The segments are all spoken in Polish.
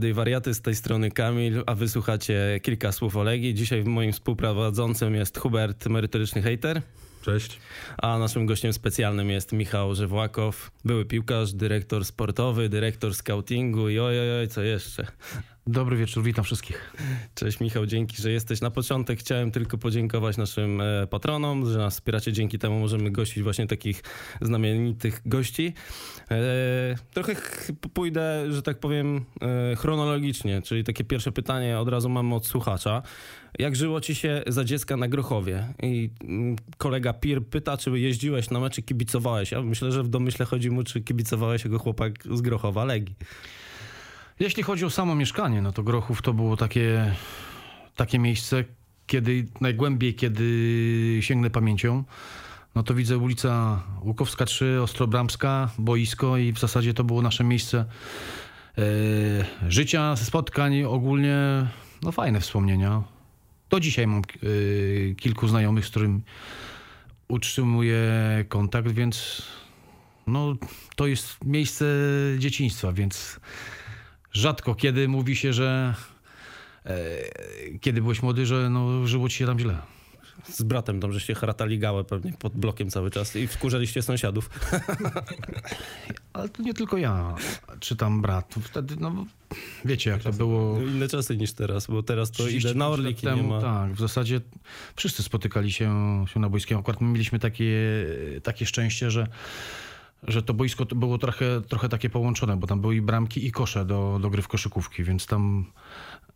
I wariaty, z tej strony Kamil, a wysłuchacie kilka słów o Legii. Dzisiaj moim współprowadzącym jest Hubert, merytoryczny hater, Cześć. a naszym gościem specjalnym jest Michał Żewłakow, były piłkarz, dyrektor sportowy, dyrektor scoutingu i oj, oj, oj, co jeszcze. Dobry wieczór, witam wszystkich. Cześć Michał, dzięki, że jesteś. Na początek chciałem tylko podziękować naszym e, patronom, że nas wspieracie. Dzięki temu możemy gościć właśnie takich znamienitych gości. E, trochę ch- pójdę, że tak powiem, e, chronologicznie, czyli takie pierwsze pytanie od razu mamy od słuchacza. Jak żyło ci się za dziecka na Grochowie? I mm, kolega Pir pyta, czy jeździłeś na mecze, kibicowałeś. Ja myślę, że w domyśle chodzi mu, czy kibicowałeś jako chłopak z Grochowa Legii. Jeśli chodzi o samo mieszkanie, no to Grochów to było takie, takie miejsce, kiedy najgłębiej, kiedy sięgnę pamięcią, no to widzę ulica Łukowska 3, Ostrobramska, boisko i w zasadzie to było nasze miejsce e, życia, spotkań, ogólnie no fajne wspomnienia. Do dzisiaj mam e, kilku znajomych, z którym utrzymuję kontakt, więc no, to jest miejsce dzieciństwa, więc rzadko kiedy mówi się, że e, kiedy byłeś młody, że no, żyło ci się tam źle. Z bratem tam żeście haratali gałę pewnie pod blokiem cały czas i wkurzaliście sąsiadów. Ale to nie tylko ja, czy tam brat. Wtedy, no wiecie jak to było. Inne czasy niż teraz, bo teraz to 30 idę na lat Orlik i nie temu, ma. Tak, w zasadzie wszyscy spotykali się, się na boiskiem. Akurat my mieliśmy takie, takie szczęście, że, że to boisko to było trochę, trochę takie połączone, bo tam były i bramki i kosze do, do gry w koszykówki, więc tam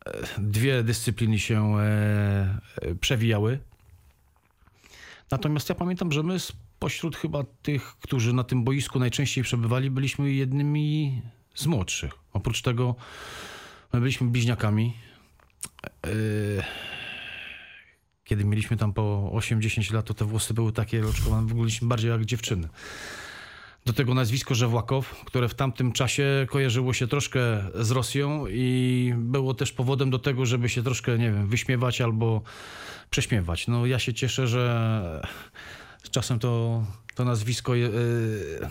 e, dwie dyscypliny się e, e, przewijały. Natomiast ja pamiętam, że my spośród chyba tych, którzy na tym boisku najczęściej przebywali, byliśmy jednymi z młodszych. Oprócz tego my byliśmy bliźniakami. Yy, Kiedy mieliśmy tam po 8-10 lat, to te włosy były takie loczkowane, wyglądaliśmy bardziej jak dziewczyny. Do tego nazwisko Żewłakow, które w tamtym czasie kojarzyło się troszkę z Rosją i było też powodem do tego, żeby się troszkę, nie wiem, wyśmiewać albo prześmiewać. No ja się cieszę, że z czasem to, to nazwisko yy,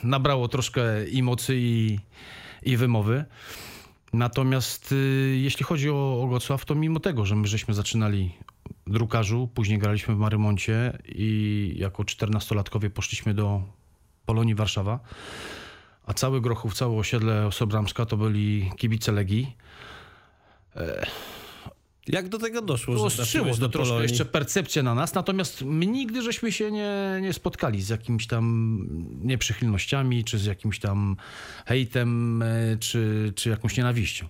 nabrało troszkę i mocy i, i wymowy. Natomiast y, jeśli chodzi o, o Gocław, to mimo tego, że my żeśmy zaczynali drukarzu, później graliśmy w Marymoncie i jako 14-latkowie poszliśmy do Polonii Warszawa, a cały Grochów, całe osiedle Osobramska to byli kibice Legii. Jak do tego doszło, Ostrzyło to do troszkę Polonii? jeszcze percepcję na nas, natomiast my nigdy żeśmy się nie, nie spotkali z jakimiś tam nieprzychylnościami, czy z jakimś tam hejtem, e, czy, czy jakąś nienawiścią.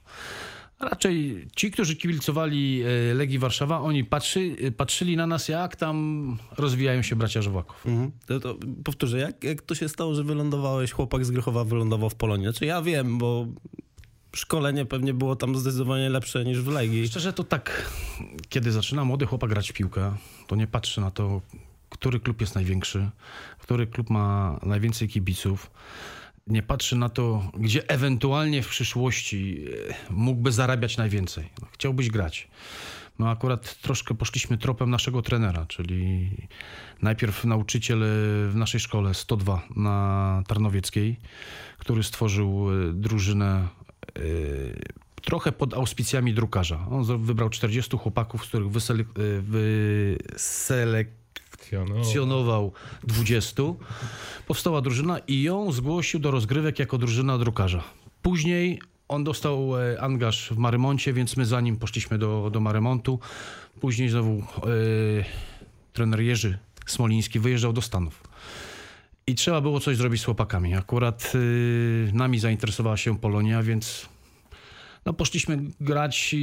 Raczej ci, którzy kibicowali e, Legii Warszawa, oni patrzy, patrzyli na nas, jak tam rozwijają się bracia Żywłaków. Mhm. To, to powtórzę, jak, jak to się stało, że wylądowałeś, chłopak z Grochowa wylądował w Polonii? Znaczy ja wiem, bo szkolenie pewnie było tam zdecydowanie lepsze niż w Legii. Szczerze to tak, kiedy zaczyna młody chłopak grać w piłkę, to nie patrzy na to, który klub jest największy, który klub ma najwięcej kibiców. Nie patrzy na to, gdzie ewentualnie w przyszłości e, mógłby zarabiać najwięcej. No, chciałbyś grać. No akurat troszkę poszliśmy tropem naszego trenera, czyli najpierw nauczyciel e, w naszej szkole 102 na Tarnowieckiej, który stworzył e, drużynę trochę pod auspicjami drukarza. On wybrał 40 chłopaków, z których wysele- e, wyselekcjonował 20. Powstała drużyna i ją zgłosił do rozgrywek jako drużyna drukarza. Później on dostał e, angaż w Marymoncie, więc my za nim poszliśmy do, do Marymontu. Później znowu e, trener Jerzy Smoliński wyjeżdżał do Stanów. I trzeba było coś zrobić z chłopakami. Akurat y, nami zainteresowała się Polonia, więc no, poszliśmy grać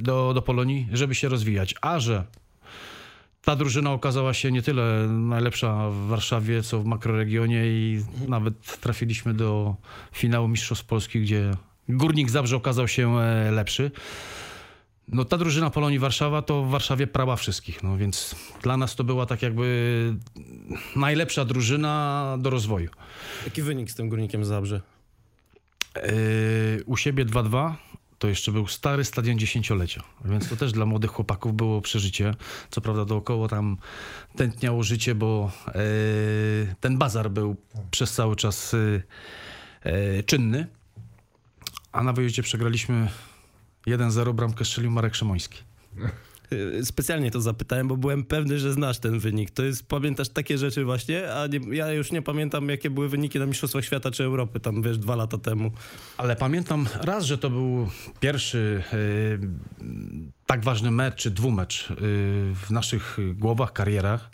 do, do Polonii, żeby się rozwijać. A że ta drużyna okazała się nie tyle najlepsza w Warszawie, co w makroregionie i nawet trafiliśmy do finału Mistrzostw Polski, gdzie Górnik Zabrze okazał się e, lepszy. No ta drużyna Polonii Warszawa to w Warszawie prała wszystkich, no więc dla nas to była tak jakby najlepsza drużyna do rozwoju. Jaki wynik z tym Górnikiem Zabrze? Yy, u siebie 2-2 to jeszcze był stary stadion dziesięciolecia, więc to też dla młodych chłopaków było przeżycie. Co prawda dookoła tam tętniało życie, bo yy, ten bazar był przez cały czas yy, yy, czynny. a na wyjeździe przegraliśmy 1-0, bramkę strzelił Marek Szymoński. Y, Specjalnie to zapytałem, bo byłem pewny, że znasz ten wynik. To jest, pamiętasz takie rzeczy właśnie, a nie, ja już nie pamiętam, jakie były wyniki na Mistrzostwach Świata czy Europy, tam wiesz, dwa lata temu. Ale pamiętam raz, że to był pierwszy y, tak ważny mecz, czy dwumecz y, w naszych głowach, karierach.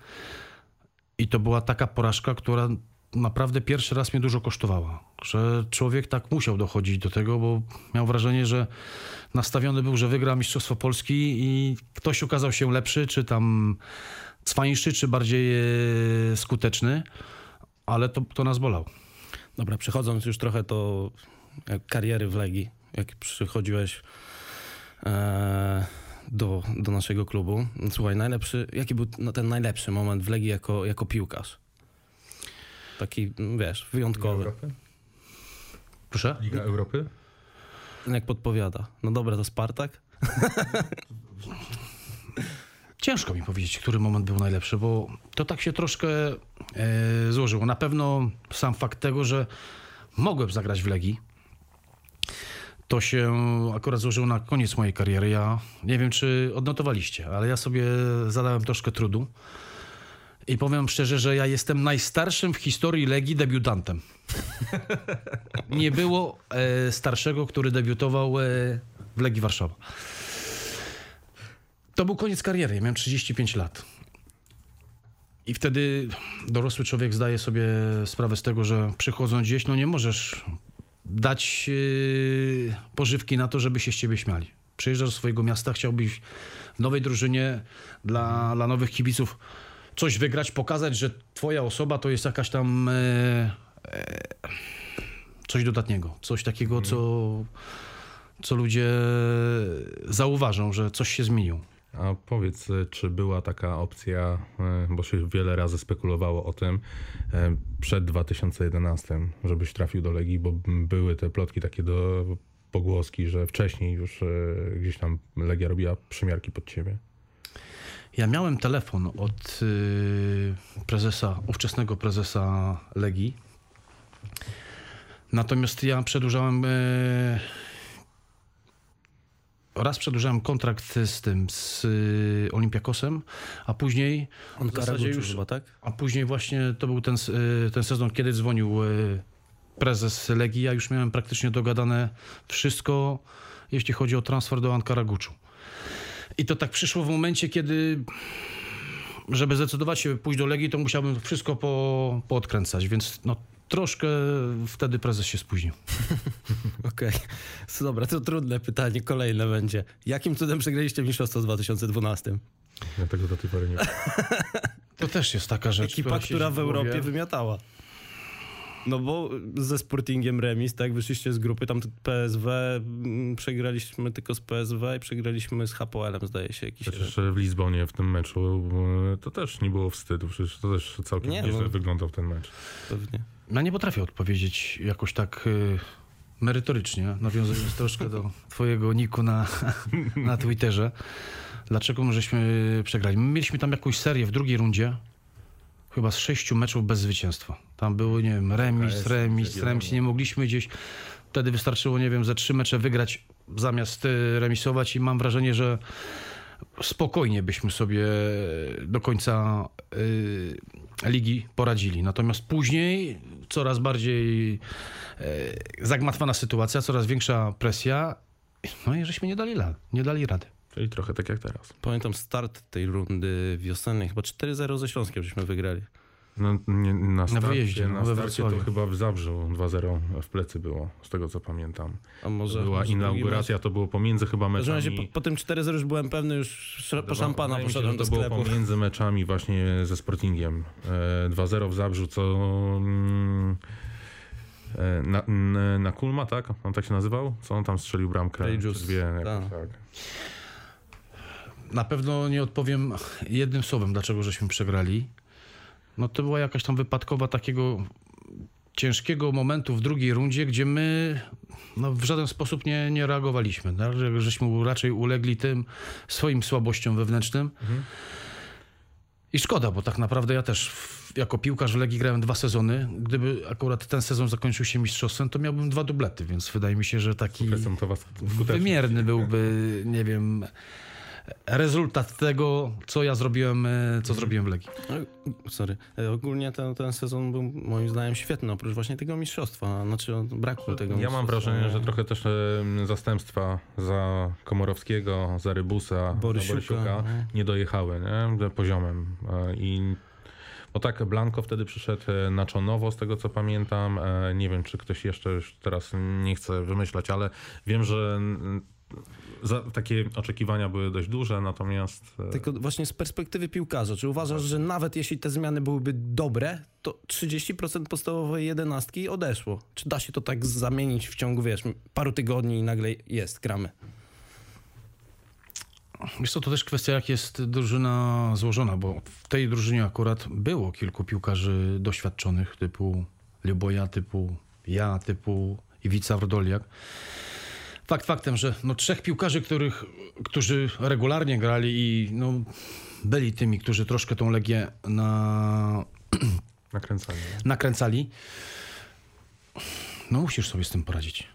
I to była taka porażka, która naprawdę pierwszy raz mnie dużo kosztowała. Że człowiek tak musiał dochodzić do tego, bo miał wrażenie, że nastawiony był, że wygra Mistrzostwo Polski i ktoś okazał się lepszy, czy tam cwańszy, czy bardziej e, skuteczny. Ale to, to nas bolało. Dobra, przechodząc już trochę do kariery w Legii, jak przychodziłeś e, do, do naszego klubu. Słuchaj, najlepszy, jaki był ten najlepszy moment w Legii jako, jako piłkarz? Taki, wiesz, Liga wyjątkowy. Europy? Proszę? Liga Europy? Jak podpowiada. No dobra, to Spartak? Ciężko mi powiedzieć, który moment był najlepszy, bo to tak się troszkę e, złożyło. Na pewno sam fakt tego, że mogłem zagrać w Legii, to się akurat złożyło na koniec mojej kariery. Ja nie wiem, czy odnotowaliście, ale ja sobie zadałem troszkę trudu. I powiem szczerze, że ja jestem najstarszym w historii Legii debiutantem. Nie było e, starszego, który debiutował e, w Legii Warszawa. To był koniec kariery, ja miałem 35 lat. I wtedy dorosły człowiek zdaje sobie sprawę z tego, że przychodząc gdzieś, no nie możesz dać yy, pożywki na to, żeby się z ciebie śmiali. Przyjeżdżasz do swojego miasta, chciałbyś w nowej drużynie dla, dla nowych kibiców coś wygrać, pokazać, że twoja osoba to jest jakaś tam e, e, coś dodatniego, coś takiego, co, co ludzie zauważą, że coś się zmieniło. A powiedz, y, czy była taka opcja, y, bo się wiele razy spekulowało o tym y, przed 2011, żebyś trafił do Legii, bo były te plotki takie do pogłoski, że wcześniej już gdzieś tam Legia robiła przymiarki pod ciebie. Ja miałem telefon od y, prezesa, ówczesnego prezesa Legii. Natomiast ja przedłużałem. Y, raz przedłużałem kontrakt z tym, z y, Olympiakosem, a później. On zasadzie już chyba, tak? A później właśnie to był ten, ten sezon, kiedy dzwonił prezes Legii. Ja już miałem praktycznie dogadane wszystko, jeśli chodzi o transfer do Ankara Guczu. I to tak przyszło w momencie, kiedy żeby zdecydować się pójść do Legii, to musiałbym wszystko po, poodkręcać, więc no troszkę wtedy prezes się spóźnił. Okej. So, Dobra, to trudne pytanie, kolejne będzie. Jakim cudem przegraliście mistrzostwo w 2012? Ja tego do tej pory nie To też jest taka rzecz, Ekipa, która w. Europie wymiatała. No bo ze Sportingiem remis, tak, wyszliście z grupy, tam PSW, mm, przegraliśmy tylko z PSW i przegraliśmy z HPL-em, zdaje się, jakiś Przecież w Lizbonie w tym meczu y, to też nie było wstydu, przecież to też całkiem Nie, nieźle no. wyglądał ten mecz. pewnie. Ja nie potrafię odpowiedzieć jakoś tak y, merytorycznie, nawiązując troszkę do twojego niku na, na Twitterze. Dlaczego my żeśmy przegrali? My mieliśmy tam jakąś serię w drugiej rundzie, chyba z sześciu meczów bez zwycięstwa. Tam były, nie wiem, remis, remis, remis. Nie mogliśmy gdzieś... Wtedy wystarczyło, nie wiem, ze trzy mecze wygrać zamiast y, remisować i mam wrażenie, że spokojnie byśmy sobie do końca y, ligi poradzili. Natomiast później coraz bardziej y, zagmatwana sytuacja, coraz większa presja. No i żeśmy nie dali, la- nie dali rady. Czyli trochę tak jak teraz. Pamiętam start tej rundy wiosennej, chyba 4-0 ze Śląskiem żeśmy wygrali. No, nie, na, starcie, wyjeździe, no, na starcie Wrocławiu. to chyba w Zabrzu 2-0 w plecy było, z tego co pamiętam. A może Była inauguracja, to było pomiędzy chyba meczami. razie po, po tym 4-0 już byłem pewny, już po szampana Wydaje się, poszedłem że do to było sklepu. pomiędzy meczami właśnie ze Sportingiem. E, 2-0 w Zabrzu, co mm, e, na, n- na Kulma, tak? On tak się nazywał? Co on tam strzelił bramkę? Dwie, jakoś, tak. Na pewno nie odpowiem jednym słowem, dlaczego żeśmy przegrali. No to była jakaś tam wypadkowa takiego ciężkiego momentu w drugiej rundzie, gdzie my no, w żaden sposób nie, nie reagowaliśmy. Tak? Że- Żeśmy raczej ulegli tym swoim słabościom wewnętrznym. I szkoda, bo tak naprawdę ja też jako piłkarz w Legii grałem dwa sezony. Gdyby akurat ten sezon zakończył się mistrzostwem, to miałbym dwa dublety, więc wydaje mi się, że taki wymierny byłby, nie wiem, rezultat tego, co ja zrobiłem, e, co zrobiłem w Legii. No, Sorry. E, Ogólnie ten, ten sezon był moim zdaniem świetny, oprócz właśnie tego mistrzostwa, znaczy braku tego Ja mam wrażenie, że trochę też em, zastępstwa za Komorowskiego, za Rybusa, Borysiuka, za Borysiuka no. nie dojechały nie? Poziomem. E, I bo tak, Blanko wtedy przyszedł e, na Czonowo, z tego co pamiętam. E, Nie wiem, czy ktoś jeszcze już teraz nie chce wymyślać, ale wiem, że za, takie oczekiwania były dość duże, natomiast e, Tylko właśnie z perspektywy piłkarza, czy uważasz, że nawet jeśli te zmiany byłyby dobre, to 30% podstawowej jedenastki odeszło? Czy da się to tak zamienić w ciągu, wiesz, paru tygodni i nagle jest, gramy? Wiesz co, to też kwestia, jak jest drużyna złożona, bo w tej drużynie akurat było kilku piłkarzy doświadczonych, typu Luboja, typu ja, typu Iwica Wrodoliak. Fakt faktem, że no, trzech piłkarzy, których, którzy regularnie grali i no, byli tymi, którzy troszkę tą Legię na, nakręcanie. nakręcali, no musisz sobie z tym poradzić.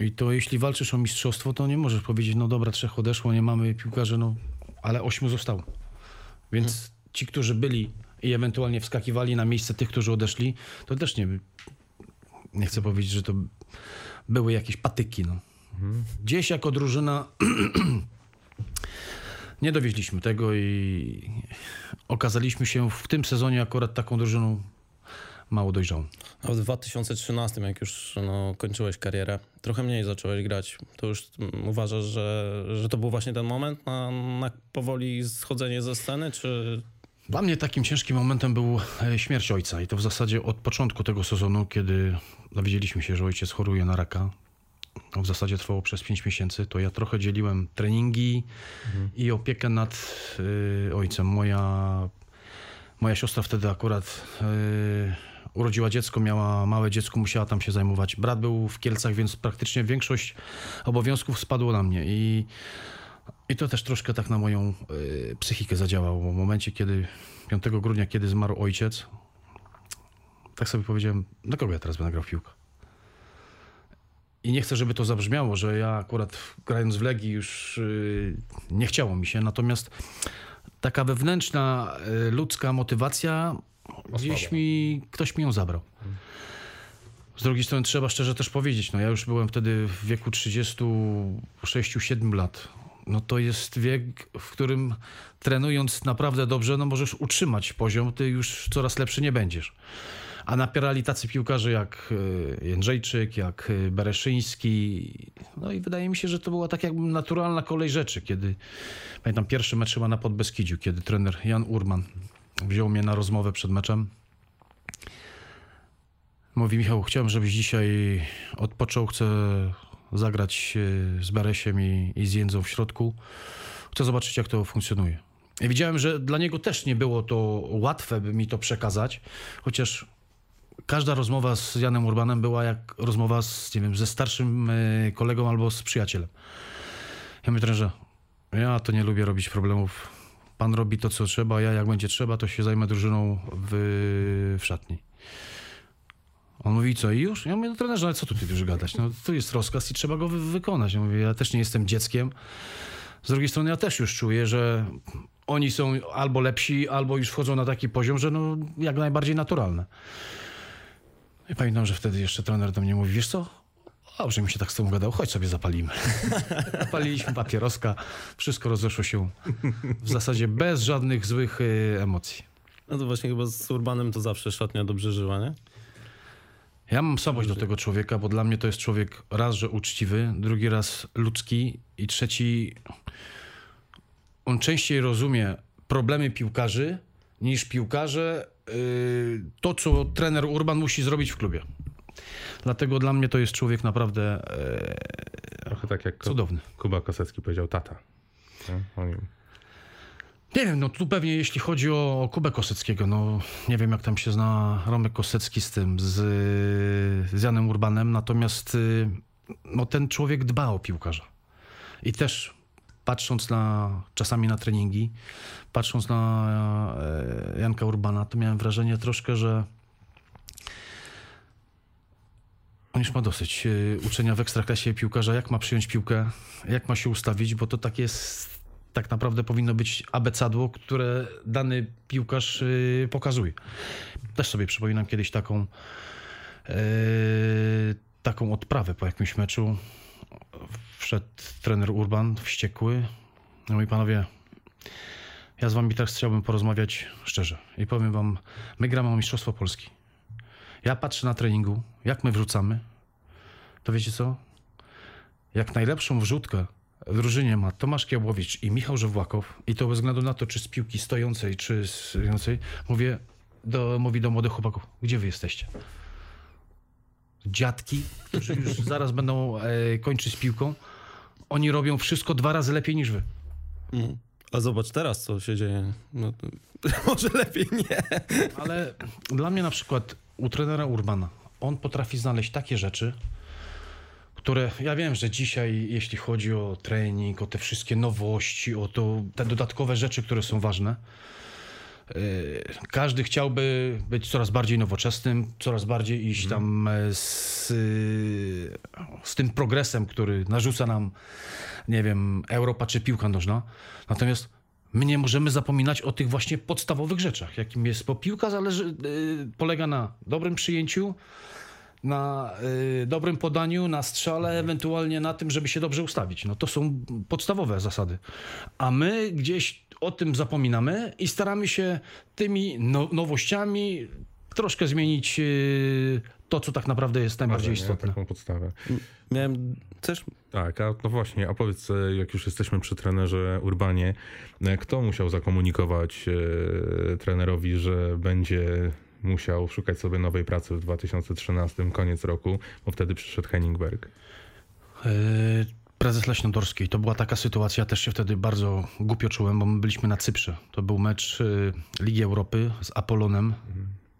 I to jeśli walczysz o mistrzostwo, to nie możesz powiedzieć, no dobra, trzech odeszło, nie mamy piłkarzy, no ale ośmiu zostało. Więc ci, którzy byli i ewentualnie wskakiwali na miejsce tych, którzy odeszli, to też nie, nie chcę powiedzieć, że to były jakieś patyki. No. Gdzieś jako drużyna nie dowieźliśmy tego i okazaliśmy się w tym sezonie akurat taką drużyną mało dojrzałą. A w 2013, jak już no, kończyłeś karierę, trochę mniej zacząłeś grać. To już uważasz, że, że to był właśnie ten moment na, na powoli schodzenie ze sceny, czy Dla mnie takim ciężkim momentem był e, śmierć ojca i to w zasadzie od początku tego sezonu, kiedy dowiedzieliśmy się, że ojciec choruje na raka. W zasadzie trwało przez 5 miesięcy, to ja trochę dzieliłem treningi i opiekę nad y, ojcem. Moja, moja siostra wtedy akurat y, urodziła dziecko, miała małe dziecko, musiała tam się zajmować. Brat był w Kielcach, więc praktycznie większość obowiązków spadło na mnie i i to też troszkę tak na moją y, psychikę zadziałało. W momencie, kiedy 5 grudnia, kiedy zmarł ojciec, tak sobie powiedziałem, na kogo ja teraz będę grał w piłkę? I nie chcę, żeby to zabrzmiało, że ja akurat grając w Legii już y, nie chciało mi się, natomiast taka wewnętrzna y, ludzka motywacja gdzieś mi, ktoś mi ją zabrał. Z drugiej strony trzeba szczerze też powiedzieć, no ja już byłem wtedy w wieku 36-7 lat. No to jest wiek, w którym trenując naprawdę dobrze, no możesz utrzymać poziom, ty już coraz lepszy nie będziesz. A napierali tacy piłkarze jak e, Jędrzejczyk, jak e, Bereszyński. No i wydaje mi się, że to była tak jakby naturalna kolej rzeczy, kiedy pamiętam pierwszy mecz chyba na Podbeskidziu, kiedy trener Jan Urman wziął mnie na rozmowę przed meczem. Mówi Michał, chciałem, żebyś dzisiaj odpoczął, chcę zagrać e, z Beresiem i, i z Jędzą w środku. Chcę zobaczyć, jak to funkcjonuje. Widziałem, że dla niego też nie było to łatwe, by mi to przekazać, chociaż każda rozmowa z Janem Urbanem była jak rozmowa z, nie wiem, ze starszym e, kolegą albo z przyjacielem. Ja mówię, trenerze, ja to nie lubię robić problemów. Pan robi to, co trzeba, ja jak będzie trzeba, to się zajmę drużyną w, w szatni. On mówi, co i już? Ja mówię, no trenerze, ale co tu ty już gadać? No, tu jest rozkaz i trzeba go wy- wykonać. Ja mówię, ja też nie jestem dzieckiem. Z drugiej strony ja też już czuję, że oni są albo lepsi, albo już wchodzą na taki poziom, że no jak najbardziej naturalne. I pamiętam, że wtedy jeszcze trener do mnie mówi, wiesz co? Dobrze mi się tak z tobą gadał, chodź sobie zapalimy. Zapaliliśmy papieroska, wszystko rozeszło się w zasadzie bez żadnych złych y, emocji. no to właśnie chyba z Urbanem to zawsze szatnia dobrze żyła, nie? Ja mam słabość do tego człowieka, bo dla mnie to jest człowiek raz, że uczciwy, drugi raz ludzki i trzeci on częściej rozumie problemy piłkarzy niż piłkarze to, co trener Urban musi zrobić w klubie. Dlatego dla mnie to jest człowiek naprawdę yy, Trochę tak jak cudowny. Kuba Kosecki powiedział tata. Nie? O. Nie wiem, no tu pewnie jeśli chodzi o Kubę Koseckiego, no nie wiem jak tam się zna Romek Kosecki z tym, z, z Janem Urbanem, natomiast y, no ten człowiek dba o piłkarza. I też patrząc na, czasami na treningi, patrząc na e, Janka Urbana, to miałem wrażenie troszkę, że on już ma dosyć e, uczenia w ekstraklasie piłkarza, jak ma przyjąć piłkę, jak ma się ustawić, bo to tak jest, tak naprawdę powinno być abecadło, które dany piłkarz e, pokazuje. Też sobie przypominam kiedyś taką taką odprawę po jakimś meczu. Wszedł trener Urban, wściekły. No Mówi panowie, ja z wami teraz chciałbym porozmawiać szczerze. I powiem wam, my gramy o Mistrzostwo Polski. Ja patrzę na treningu, jak my wrzucamy, to wiecie co? Jak najlepszą wrzutkę w drużynie ma Tomasz Kiełbowicz i Michał Żewłakow, i to bez względu na to, czy z piłki stojącej, czy z stojącej, mówię do, mówi do młodych chłopaków, gdzie wy jesteście? Dziadki, którzy już zaraz będą e, kończyć z piłką, oni robią wszystko dwa razy lepiej niż wy. Mhm. A zobacz teraz, co się dzieje. No to, może lepiej nie. Ale dla mnie na przykład u trenera Urbana, on potrafi znaleźć takie rzeczy, które ja wiem, że dzisiaj, jeśli chodzi o trening, o te wszystkie nowości, o to, te dodatkowe rzeczy, które są ważne, każdy chciałby być coraz bardziej nowoczesnym, coraz bardziej iść tam e, z, z tym progresem, który narzuca nam, nie wiem, Europa czy piłka nożna. Natomiast my nie możemy zapominać o tych właśnie podstawowych rzeczach, jakim jest, bo piłka zależy, yy, polega na dobrym przyjęciu, na y, dobrym podaniu, na strzale, ewentualnie na tym, żeby się dobrze ustawić. No to są podstawowe zasady. A my gdzieś o tym zapominamy i staramy się tymi no, nowościami troszkę zmienić y, to, co tak naprawdę jest najbardziej Marzenie, istotne. taką podstawę. Miałem też Tak, a no właśnie, a powiedz, e, jak już jesteśmy przy trenerze Urbanie, e, kto musiał zakomunikować e, trenerowi, że będzie musiał szukać sobie nowej pracy w 2013, koniec roku, bo wtedy przyszedł Henningberg. Y, Prezes Leśnodorskiej. To była taka sytuacja, też się wtedy bardzo głupio czułem, bo my byliśmy na Cyprze. To był mecz y, Ligi Europy z Apolonem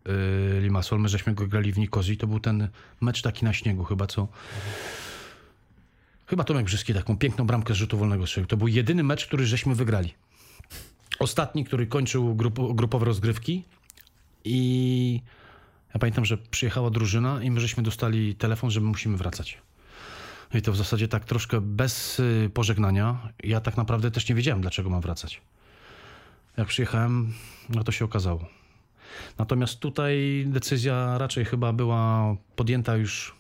y, Limassol. My żeśmy go grali w Nikozji. To był ten mecz taki na śniegu chyba, co... Chyba Tomek Brzyski taką piękną bramkę z rzutu wolnego strzelił. To był jedyny mecz, który żeśmy wygrali. Ostatni, który kończył grup, grupowe rozgrywki i ja pamiętam, że przyjechała drużyna i my żeśmy dostali telefon, że my musimy wracać. I to w zasadzie tak troszkę bez y, pożegnania. Ja tak naprawdę też nie wiedziałem, dlaczego mam wracać. Jak przyjechałem, no to się okazało. Natomiast tutaj decyzja raczej chyba była podjęta już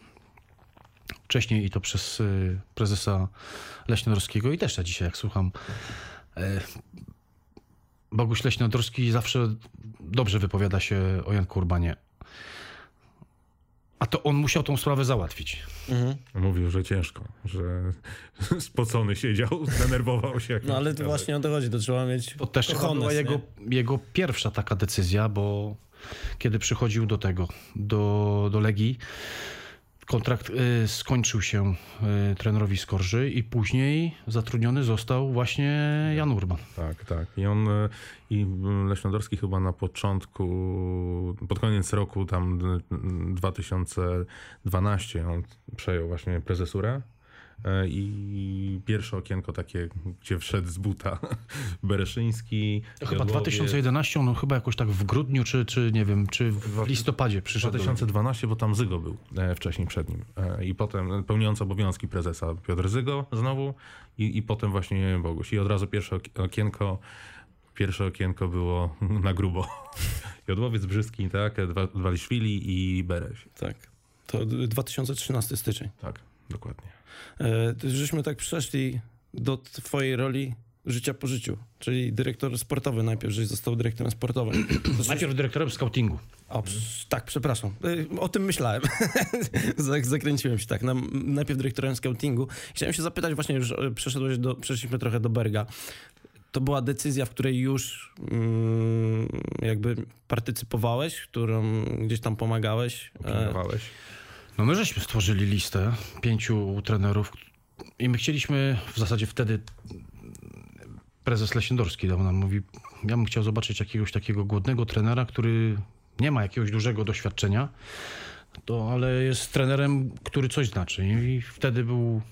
wcześniej i to przez y, prezesa Leśnodorskiego i też ja dzisiaj, jak słucham, e, Boguś Leśnodorski zawsze dobrze wypowiada się o Janku Urbanie. A to on musiał tą sprawę załatwić. Mówił, że ciężko, że spocony siedział, zdenerwował się. No ale to właśnie o to chodzi, to trzeba mieć To też cojones, była jego, jego pierwsza taka decyzja, bo kiedy przychodził do tego, do, do Legii, kontrakt y, skończył się y, trenerowi Skorży i później zatrudniony został właśnie Jan Urban. Tak, tak. I on e, i Leśnodorski chyba na początku, pod koniec roku tam d- 2012 on przejął właśnie prezesurę i pierwsze okienko takie, gdzie wszedł z buta Bereszyński. Chyba Jodłowiec. 2011, no chyba jakoś tak w grudniu, czy, czy nie wiem, czy w listopadzie przyszedł. do Legii. 2012, bo tam Zygo był e, wcześniej przed nim. E, I potem e, pełniący obowiązki prezesa Piotr Zygo znowu i, i potem właśnie Boguś. I od razu pierwsze ok- okienko, pierwsze okienko było na grubo. Jodłowiec Brzyski, tak, Dwa- Dwaliszwili i Bereś. Tak. To 2013 styczeń. Tak, dokładnie. E, żeśmy tak przeszli do twojej roli życia po życiu, czyli dyrektor sportowy najpierw, żeś został dyrektorem sportowym. Najpierw dyrektorem scoutingu. O, tak, przepraszam. Y, O tym myślałem. Zak- Zakręciłem się tak. Na, najpierw dyrektorem scoutingu. Chciałem się zapytać, właśnie już e, przeszedłeś do, przeszliśmy trochę do Berga. To była decyzja, w której już mm, jakby partycypowałeś, którą gdzieś tam pomagałeś. E, Opiniowałeś. No my żeśmy stworzyli listę pięciu trenerów i my chcieliśmy w zasadzie wtedy prezes Leśniodorski dał nam mówi, ja bym chciał zobaczyć jakiegoś takiego głodnego trenera, który nie ma jakiegoś dużego doświadczenia, to, ale jest trenerem, który coś znaczy. I wtedy był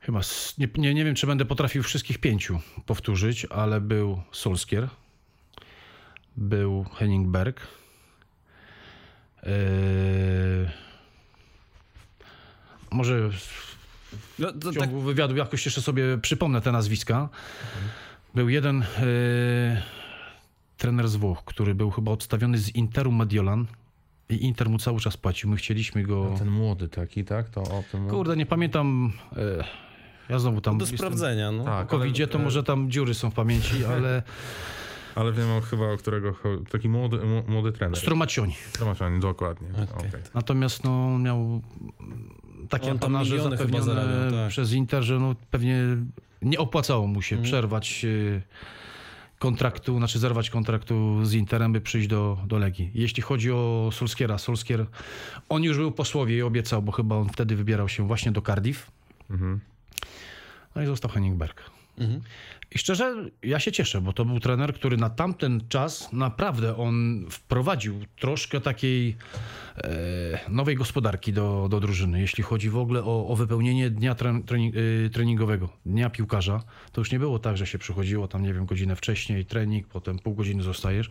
Chyba, nie, nie, nie wiem, czy będę potrafił wszystkich pięciu powtórzyć, ale był Solskier, był Henning Berg, yy, może No, to w tak, ciągu wywiadu jakoś jeszcze sobie przypomnę te nazwiska. Był jeden yy, trener z Włoch, który był chyba odstawiony z Interu Mediolan i Inter mu cały czas płacił. My chcieliśmy go... Ten młody taki, tak? To o tym... Kurde, nie pamiętam. e, Ja znowu tam. do jestem- sprawdzenia. No. Tak, Po covidzie to ale- może tam dziury są w pamięci, ale Ale wiem o- chyba, o którego... Taki młody, młody trener. Stromacioni. Stromaczani, dokładnie. Okej. Okej. Natomiast no, on miał takie On apanarze miliony chyba zapewnione zarabiał, tak. przez Inter, że no, pewnie nie opłacało mu się Mhm. przerwać e, kontraktu, znaczy zerwać kontraktu z Interem, by przyjść do, do Legii. Jeśli chodzi o Solskiera, Solskier, on już był po słowie i obiecał, bo chyba on wtedy wybierał się właśnie do Cardiff. Mhm. No i został Henning Berg. Mhm. I szczerze, ja się cieszę, bo to był trener, który na tamten czas naprawdę on wprowadził troszkę takiej e, nowej gospodarki do, do drużyny. Jeśli chodzi w ogóle o, o wypełnienie dnia tre, trening, e, treningowego, dnia piłkarza, to już nie było tak, że się przychodziło tam, nie wiem, godzinę wcześniej, trening, potem pół godziny zostajesz.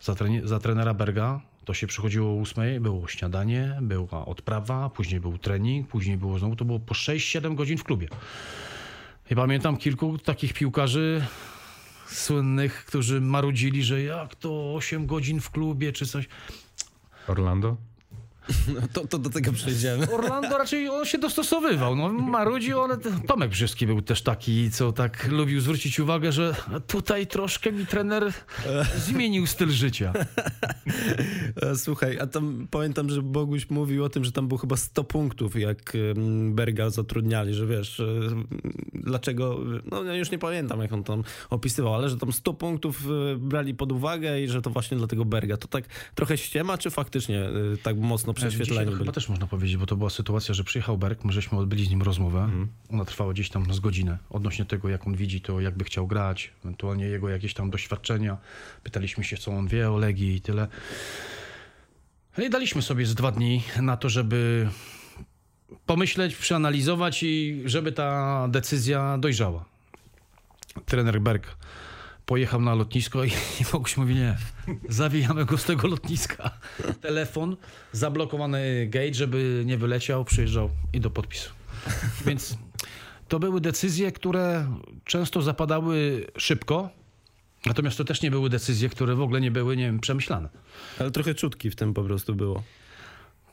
Za, treni- za trenera Berga to się przychodziło o 8, było śniadanie, była odprawa, później był trening, później było znowu, to było po 6-7 godzin w klubie. I pamiętam kilku takich piłkarzy słynnych, którzy marudzili, że jak to 8 godzin w klubie czy coś. Orlando? No, to, to do tego przejdziemy. Orlando raczej on się dostosowywał. No, marudził, ale Tomek Brzeski był też taki, co tak lubił zwrócić uwagę, że tutaj troszkę mi trener zmienił styl życia. Słuchaj, a tam pamiętam, że Boguś mówił o tym, że tam było chyba 100 punktów, jak Berga zatrudniali, że wiesz, e, dlaczego, no ja już nie pamiętam, jak on tam opisywał, ale że tam 100 punktów e, brali pod uwagę i że to właśnie dlatego Berga. To tak trochę ściema, czy faktycznie e, tak mocno Dzisiaj prześwietleni to byli? chyba też można powiedzieć, bo to była sytuacja, że przyjechał Berg, my żeśmy odbyli z nim rozmowę. Ona trwała gdzieś tam z godzinę odnośnie tego, jak on widzi to, jakby chciał grać, ewentualnie jego jakieś tam doświadczenia. Pytaliśmy się, co on wie o Legii i tyle. No i daliśmy sobie z dwa dni na to, żeby pomyśleć, przeanalizować i żeby ta decyzja dojrzała. Trener Berg pojechał na lotnisko i, i Boguś mówi, nie, zawijamy go z tego lotniska. Telefon, zablokowany gate, żeby nie wyleciał, przyjeżdżał i do podpisu. Więc to były decyzje, które często zapadały szybko, natomiast to też nie były decyzje, które w ogóle nie były, nie wiem, przemyślane. Ale trochę czutki w tym po prostu było.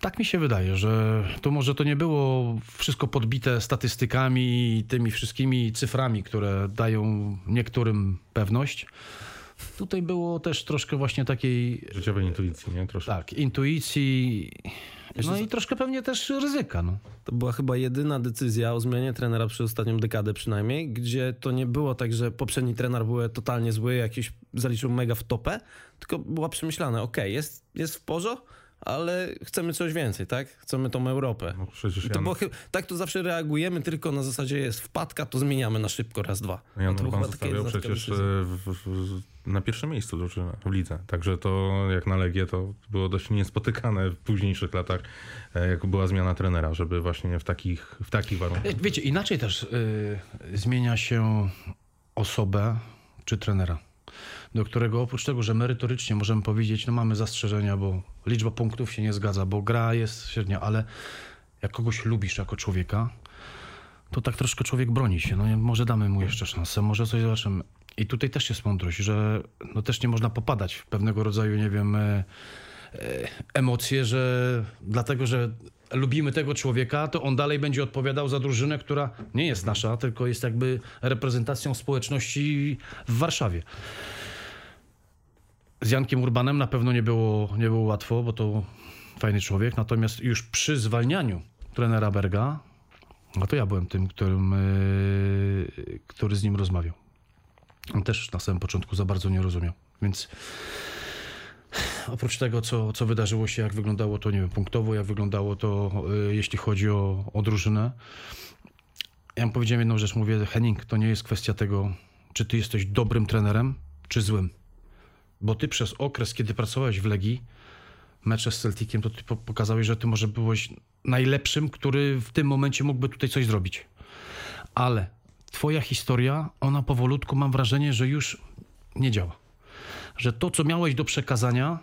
Tak mi się wydaje, że to może to nie było wszystko podbite statystykami i tymi wszystkimi cyframi, które dają niektórym pewność. Tutaj było też troszkę właśnie takiej Życiowej intuicji, nie? Troszkę. tak, intuicji, no i troszkę pewnie też ryzyka. No. To była chyba jedyna decyzja o zmianie trenera przez ostatnią dekadę przynajmniej, gdzie to nie było tak, że poprzedni trener był totalnie zły, jakiś zaliczył mega w topę, tylko była przemyślana, okej, jest, jest w porządku, ale chcemy coś więcej, tak? Chcemy tą Europę. No przecież to chy- tak to zawsze reagujemy, tylko na zasadzie jest wpadka, to zmieniamy na szybko raz, dwa. No to Urban była taka zostawiał przecież e, w, w, na pierwszym miejscu drużynę w lidze. Także to jak na Legię to było dość niespotykane w późniejszych latach, e, jak była zmiana trenera, żeby właśnie w takich, w takich warunkach. E, Wiecie, inaczej też y, zmienia się osobę czy trenera, do którego oprócz tego, że merytorycznie możemy powiedzieć, no mamy zastrzeżenia, bo liczba punktów się nie zgadza, bo gra jest średnia, ale jak kogoś lubisz jako człowieka, to tak troszkę człowiek broni się. No może damy mu jeszcze szansę, może coś zobaczymy. I tutaj też jest mądrość, że no też nie można popadać w pewnego rodzaju, nie wiem, e, e, emocje, że dlatego, że lubimy tego człowieka, to on dalej będzie odpowiadał za drużynę, która nie jest nasza, tylko jest jakby reprezentacją społeczności w Warszawie. Z Jankiem Urbanem na pewno nie było, nie było łatwo, bo to fajny człowiek, natomiast już przy zwalnianiu trenera Berga, no to ja byłem tym, którym, yy, który z nim rozmawiał. On też na samym początku za bardzo nie rozumiał, więc oprócz tego, co, co wydarzyło się, jak wyglądało to, nie wiem, punktowo, jak wyglądało to, yy, jeśli chodzi o, o drużynę, ja mu powiedziałem jedną rzecz, mówię, Henning, to nie jest kwestia tego, czy ty jesteś dobrym trenerem, czy złym. Bo ty przez okres, kiedy pracowałeś w Legii, mecze z Celticiem, to ty po- pokazałeś, że ty może byłeś najlepszym, który w tym momencie mógłby tutaj coś zrobić. Ale twoja historia, ona powolutku mam wrażenie, że już nie działa. Że to, co miałeś do przekazania,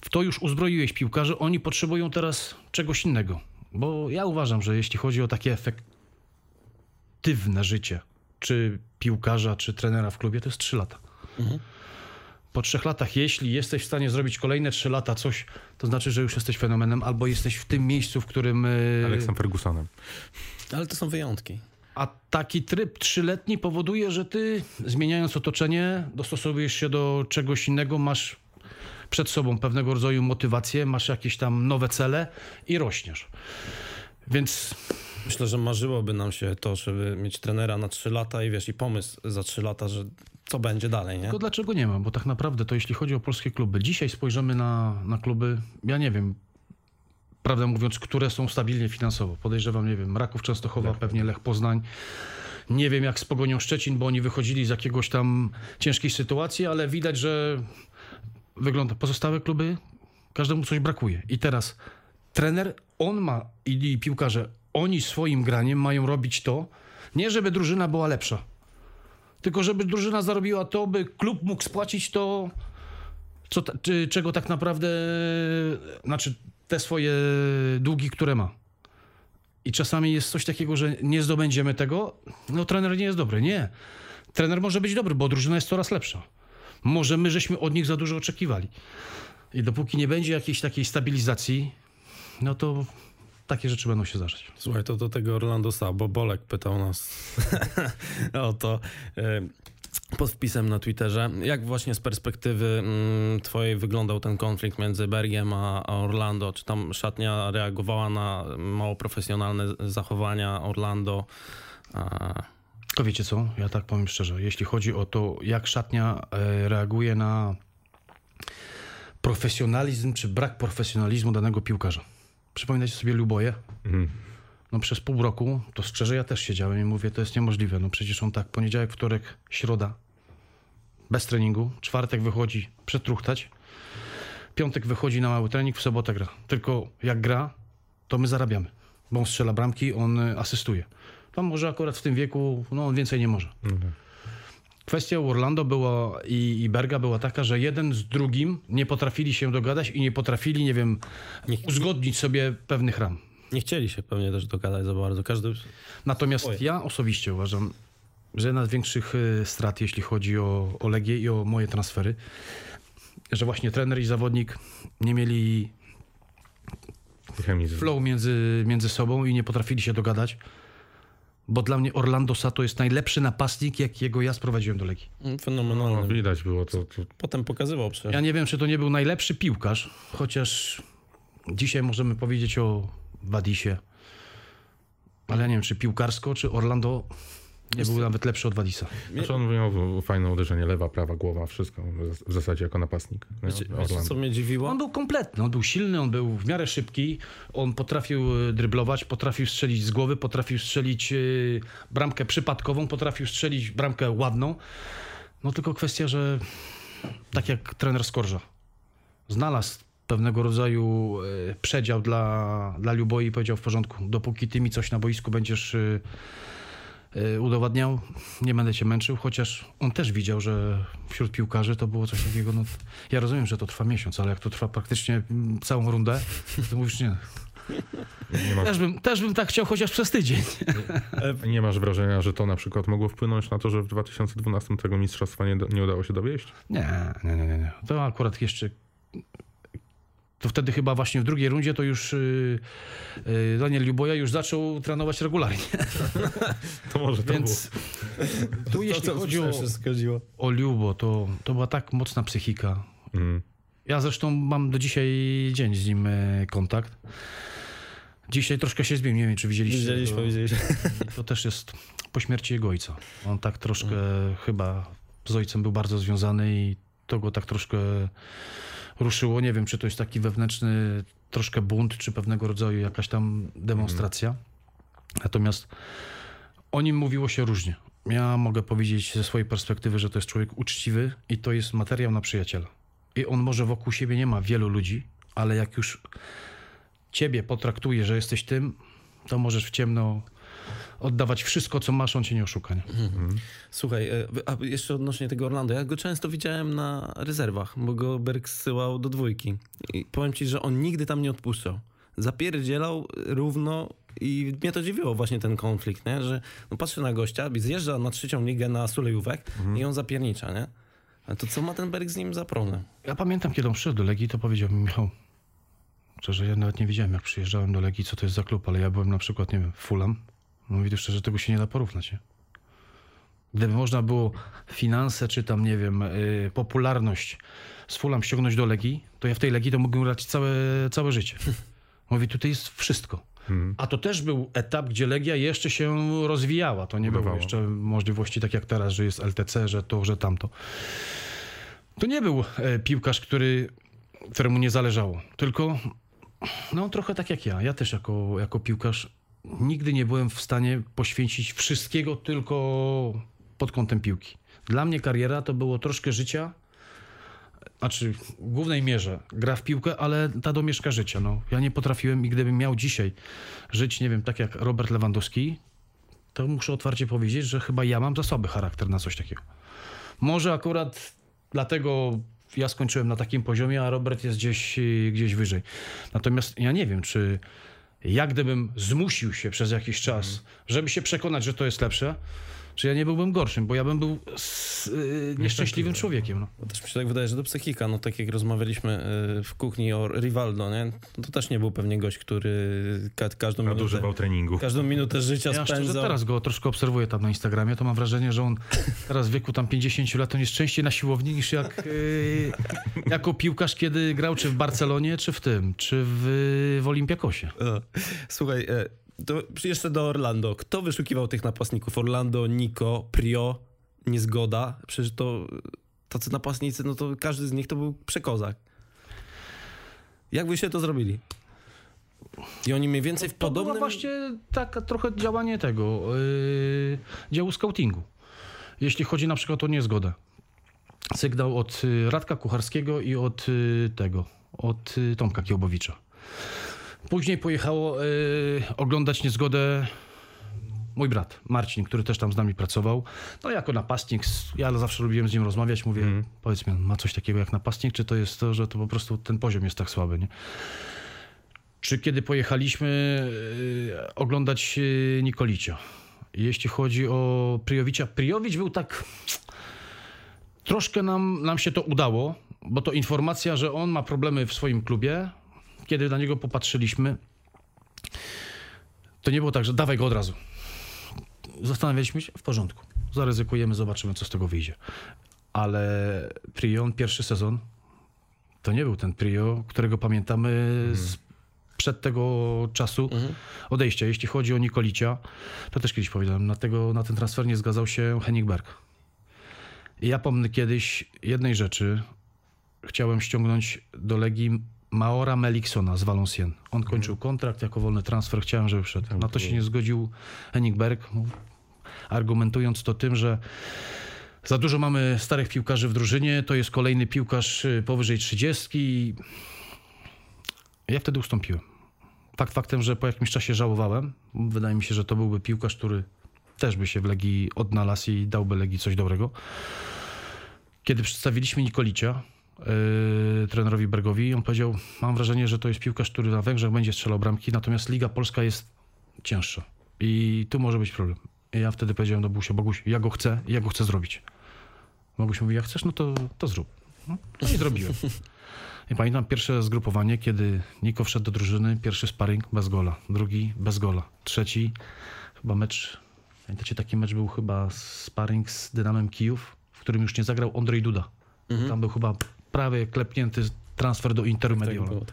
w to już uzbroiłeś piłkarzy, oni potrzebują teraz czegoś innego. Bo ja uważam, że jeśli chodzi o takie efektywne życie, czy piłkarza, czy trenera w klubie, to jest 3 lata. Po trzech latach, jeśli jesteś w stanie zrobić kolejne 3 lata coś, to znaczy, że już jesteś fenomenem, albo jesteś w tym miejscu, w którym. y, Aleksem Fergusonem. Ale to są wyjątki. A taki tryb trzyletni powoduje, że ty zmieniając otoczenie, dostosowujesz się do czegoś innego, masz przed sobą pewnego rodzaju motywację, masz jakieś tam nowe cele i rośniesz. Więc Myślę, że marzyłoby nam się to, żeby mieć trenera na 3 lata i wiesz, i pomysł za 3 lata, że co będzie dalej, nie? tylko dlaczego nie ma? Bo tak naprawdę to jeśli chodzi o polskie kluby, dzisiaj spojrzymy na, na kluby, ja nie wiem, prawdę mówiąc, które są stabilnie finansowo. Podejrzewam, nie wiem, Raków Częstochowa, pewnie Lech Poznań. Nie wiem jak z Pogonią Szczecin, bo oni wychodzili z jakiegoś tam ciężkiej sytuacji, ale widać, że wygląda pozostałe kluby, każdemu coś brakuje. I teraz trener, on ma i, i piłkarze, oni swoim graniem mają robić to, nie żeby drużyna była lepsza, tylko żeby drużyna zarobiła to, by klub mógł spłacić to, co, czego tak naprawdę, znaczy te swoje długi, które ma. I czasami jest coś takiego, że nie zdobędziemy tego, no trener nie jest dobry. Nie. Trener może być dobry, bo drużyna jest coraz lepsza. Może my żeśmy od nich za dużo oczekiwali. I dopóki nie będzie jakiejś takiej stabilizacji, no to takie rzeczy będą się zdarzać. Słuchaj, to do tego Orlandosa, bo Bolek pytał nas o to pod wpisem na Twitterze. Jak właśnie z perspektywy mm, twojej wyglądał ten konflikt między Bergiem a, Orlando? Czy tam szatnia reagowała na mało profesjonalne zachowania Orlando? To wiecie co, ja tak powiem szczerze, jeśli chodzi o to, jak szatnia e, reaguje na profesjonalizm czy brak profesjonalizmu danego piłkarza. Przypominajcie sobie Luboje. Mhm. No przez pół roku, to szczerze ja też siedziałem i mówię, to jest niemożliwe. No przecież on tak, poniedziałek, wtorek, środa, bez treningu, czwartek wychodzi przetruchtać, piątek wychodzi na mały trening, w sobotę gra. Tylko jak gra, to my zarabiamy, bo on strzela bramki, on y, asystuje. Tam może akurat w tym wieku, no on więcej nie może. Kwestia u Orlando była i, i Berga była taka, że jeden z drugim nie potrafili się dogadać i nie potrafili, nie wiem, Nie- uzgodnić sobie pewnych ram. Nie chcieli się pewnie też dogadać za bardzo. Każdy... Natomiast Oj. ja osobiście uważam, że jedna z większych y, strat, jeśli chodzi o, o Legię i o moje transfery, że właśnie trener i zawodnik nie mieli flow między, między sobą i nie potrafili się dogadać. Bo dla mnie Orlando Sato jest najlepszy napastnik, jakiego ja sprowadziłem do Legii. No, Fenomenalny. widać było to. to Potem pokazywał przecież. Ja nie wiem, czy to nie był najlepszy piłkarz, chociaż dzisiaj możemy powiedzieć o Wadisie. Ale ja nie wiem, czy piłkarsko, czy Orlando nie był nawet lepszy od Wadisa. Znaczy on miał fajne uderzenie, lewa, prawa, głowa, wszystko w zasadzie jako napastnik. Wiecie, wiecie, co mnie dziwiło? On był kompletny, on był silny, on był w miarę szybki, on potrafił y, dryblować, potrafił strzelić z głowy, potrafił strzelić y, bramkę przypadkową, potrafił strzelić bramkę ładną. No tylko kwestia, że tak jak trener Skorża, znalazł pewnego rodzaju y, przedział dla, dla Luboi i powiedział w porządku, dopóki ty mi coś na boisku będziesz y, y, udowadniał, nie będę cię męczył, chociaż on też widział, że wśród piłkarzy to było coś takiego, no ja rozumiem, że to trwa miesiąc, ale jak to trwa praktycznie mm, całą rundę, to mówisz nie. Nie, Też bym, też bym tak chciał chociaż przez tydzień. nie masz wrażenia, że to na przykład mogło wpłynąć na to, że w 2012 tego mistrzostwa nie, nie udało się dowieść? Nie, nie, nie, nie. nie. To akurat jeszcze. To wtedy chyba właśnie w drugiej rundzie to już yy, Daniel Luboja już zaczął trenować regularnie. To może to Więc tu jeśli chodzi o, o Lubo, to, to była tak mocna psychika. było. Mm. Ja zresztą mam do dzisiaj dzień z nim e, kontakt. Dzisiaj troszkę się zmienił, nie wiem czy widzieliście. Widzieliśmy, to, widzieliśmy. to też jest po śmierci jego ojca. On tak troszkę chyba z ojcem był bardzo związany i to go tak troszkę ruszyło. Nie wiem, czy to jest taki wewnętrzny troszkę bunt, czy pewnego rodzaju jakaś tam demonstracja. Natomiast o nim mówiło się różnie. Ja mogę powiedzieć ze swojej perspektywy, że to jest człowiek uczciwy i to jest materiał na przyjaciela. I on może wokół siebie nie ma wielu ludzi, ale jak już ciebie potraktuje, że jesteś tym, to możesz w ciemno oddawać wszystko, co masz, on cię nie oszuka. Nie? Słuchaj, e, a jeszcze odnośnie tego Orlando, ja go często widziałem na rezerwach, bo go Berg zsyłał do dwójki. I powiem ci, że on nigdy tam nie odpuszczał. Zapierdzielał równo i mnie to dziwiło właśnie ten konflikt, nie? że no patrzę na gościa, zjeżdża na trzecią ligę na Sulejówek i on zapiernicza, nie? A to co ma ten Berg z nim za problem? Ja pamiętam, kiedy on przyszedł do Legii, to powiedział mi, Michał, szczerze, ja nawet nie wiedziałem, jak przyjeżdżałem do Legii, co to jest za klub, ale ja byłem na przykład, nie wiem, Fulham. Mówi to szczerze, tego się nie da porównać. Nie? Gdyby można było finanse, czy tam, nie wiem, y, popularność z Fulham ściągnąć do Legii, to ja w tej Legii to mógłbym grać całe, całe życie. Mówi, tutaj jest wszystko. A to też był etap, gdzie Legia jeszcze się rozwijała. To nie było Budowało. jeszcze możliwości tak jak teraz, że jest LTC, że to, że tamto. To nie był e, piłkarz, który, któremu nie zależało. Tylko no trochę tak jak ja. Ja też jako, jako piłkarz nigdy nie byłem w stanie poświęcić wszystkiego tylko pod kątem piłki. Dla mnie kariera to było troszkę życia, znaczy w głównej mierze gra w piłkę, ale ta domieszka życia. No, ja nie potrafiłem i gdybym miał dzisiaj żyć, nie wiem, tak jak Robert Lewandowski, to muszę otwarcie powiedzieć, że chyba ja mam za słaby charakter na coś takiego. Może akurat dlatego ja skończyłem na takim poziomie, a Robert jest gdzieś, gdzieś wyżej. Natomiast ja nie wiem, czy ja gdybym zmusił się przez jakiś czas, żeby się przekonać, że to jest lepsze, czy ja nie byłbym gorszym, bo ja bym był s- y, nieszczęśliwym człowiekiem. No. Bo też mi się tak wydaje, że to psychika, no tak jak rozmawialiśmy y, w kuchni o Rivaldo, nie? No to też nie był pewnie gość, który ka- każdą minutę, Nadużywał treningu. każdą minutę życia Ja spędzał. teraz go troszkę obserwuję tam na Instagramie, to mam wrażenie, że on teraz w wieku tam 50 lat on jest częściej na siłowni niż jak yy, jako piłkarz, kiedy grał czy w Barcelonie, czy w tym, czy w, w Olimpiakosie. E, Słuchaj, e, to jeszcze do Orlando. Kto wyszukiwał tych napastników? Orlando, Nico, Prio, Niezgoda? Przecież to tacy napastnicy, no to każdy z nich to był przekozak. Jak byście to zrobili? I oni mniej więcej w To podobnym... właśnie tak trochę działanie tego yy, działu scoutingu. Jeśli chodzi na przykład o niezgodę. Sygnał od y, Radka Kucharskiego i od y, tego, od y, Tomka Kiełbowicza. Później pojechało y, oglądać niezgodę mój brat Marcin, który też tam z nami pracował. No jako napastnik, ja zawsze lubiłem z nim rozmawiać, mówię, powiedz mi, ma coś takiego jak napastnik, czy to jest to, że to po prostu ten poziom jest tak słaby, nie? Czy kiedy pojechaliśmy y, oglądać y, Nikolicia? Jeśli chodzi o Pryjowicza, Pryjowicz był tak... Troszkę nam, nam się to udało, bo to informacja, że on ma problemy w swoim klubie. Kiedy na niego popatrzyliśmy, to nie było tak, że dawaj go od razu. Zastanawialiśmy się, w porządku, zaryzykujemy, zobaczymy, co z tego wyjdzie. Ale Prion, pierwszy sezon, to nie był ten Prio, którego pamiętamy z przed tego czasu odejścia. Jeśli chodzi o Nikolicia, to też kiedyś powiedziałem, na, tego, na ten transfer nie zgadzał się Henning Berg. I ja pomnę kiedyś jednej rzeczy. Chciałem ściągnąć do Legii Maora Meliksona z Valenciennes. On kończył kontrakt jako wolny transfer, chciałem, żeby wszedł. Na to się nie zgodził Henning Berg, argumentując to tym, że za dużo mamy starych piłkarzy w drużynie, to jest kolejny piłkarz y, powyżej 30. Ja wtedy ustąpiłem. Fakt faktem, że po jakimś czasie żałowałem. Wydaje mi się, że to byłby piłkarz, który też by się w Legii odnalazł i dałby Legii coś dobrego. Kiedy przedstawiliśmy Nikolicia yy, trenerowi Bergowi, on powiedział, mam wrażenie, że to jest piłkarz, który na Węgrzech będzie strzelał bramki, natomiast Liga Polska jest cięższa. I tu może być problem. I ja wtedy powiedziałem do Busia, Boguś, ja go chcę i ja go chcę zrobić. Boguś mówi, jak chcesz, no to, to zrób. No, no i zrobiłem. I pamiętam pierwsze zgrupowanie, kiedy Niko wszedł do drużyny, pierwszy sparring bez gola, drugi bez gola, trzeci chyba mecz, pamiętacie taki mecz był chyba sparring z Dynamem Kijów, w którym już nie zagrał Andrzej Duda. Tam był chyba prawie klepnięty transfer do Interu Tak było.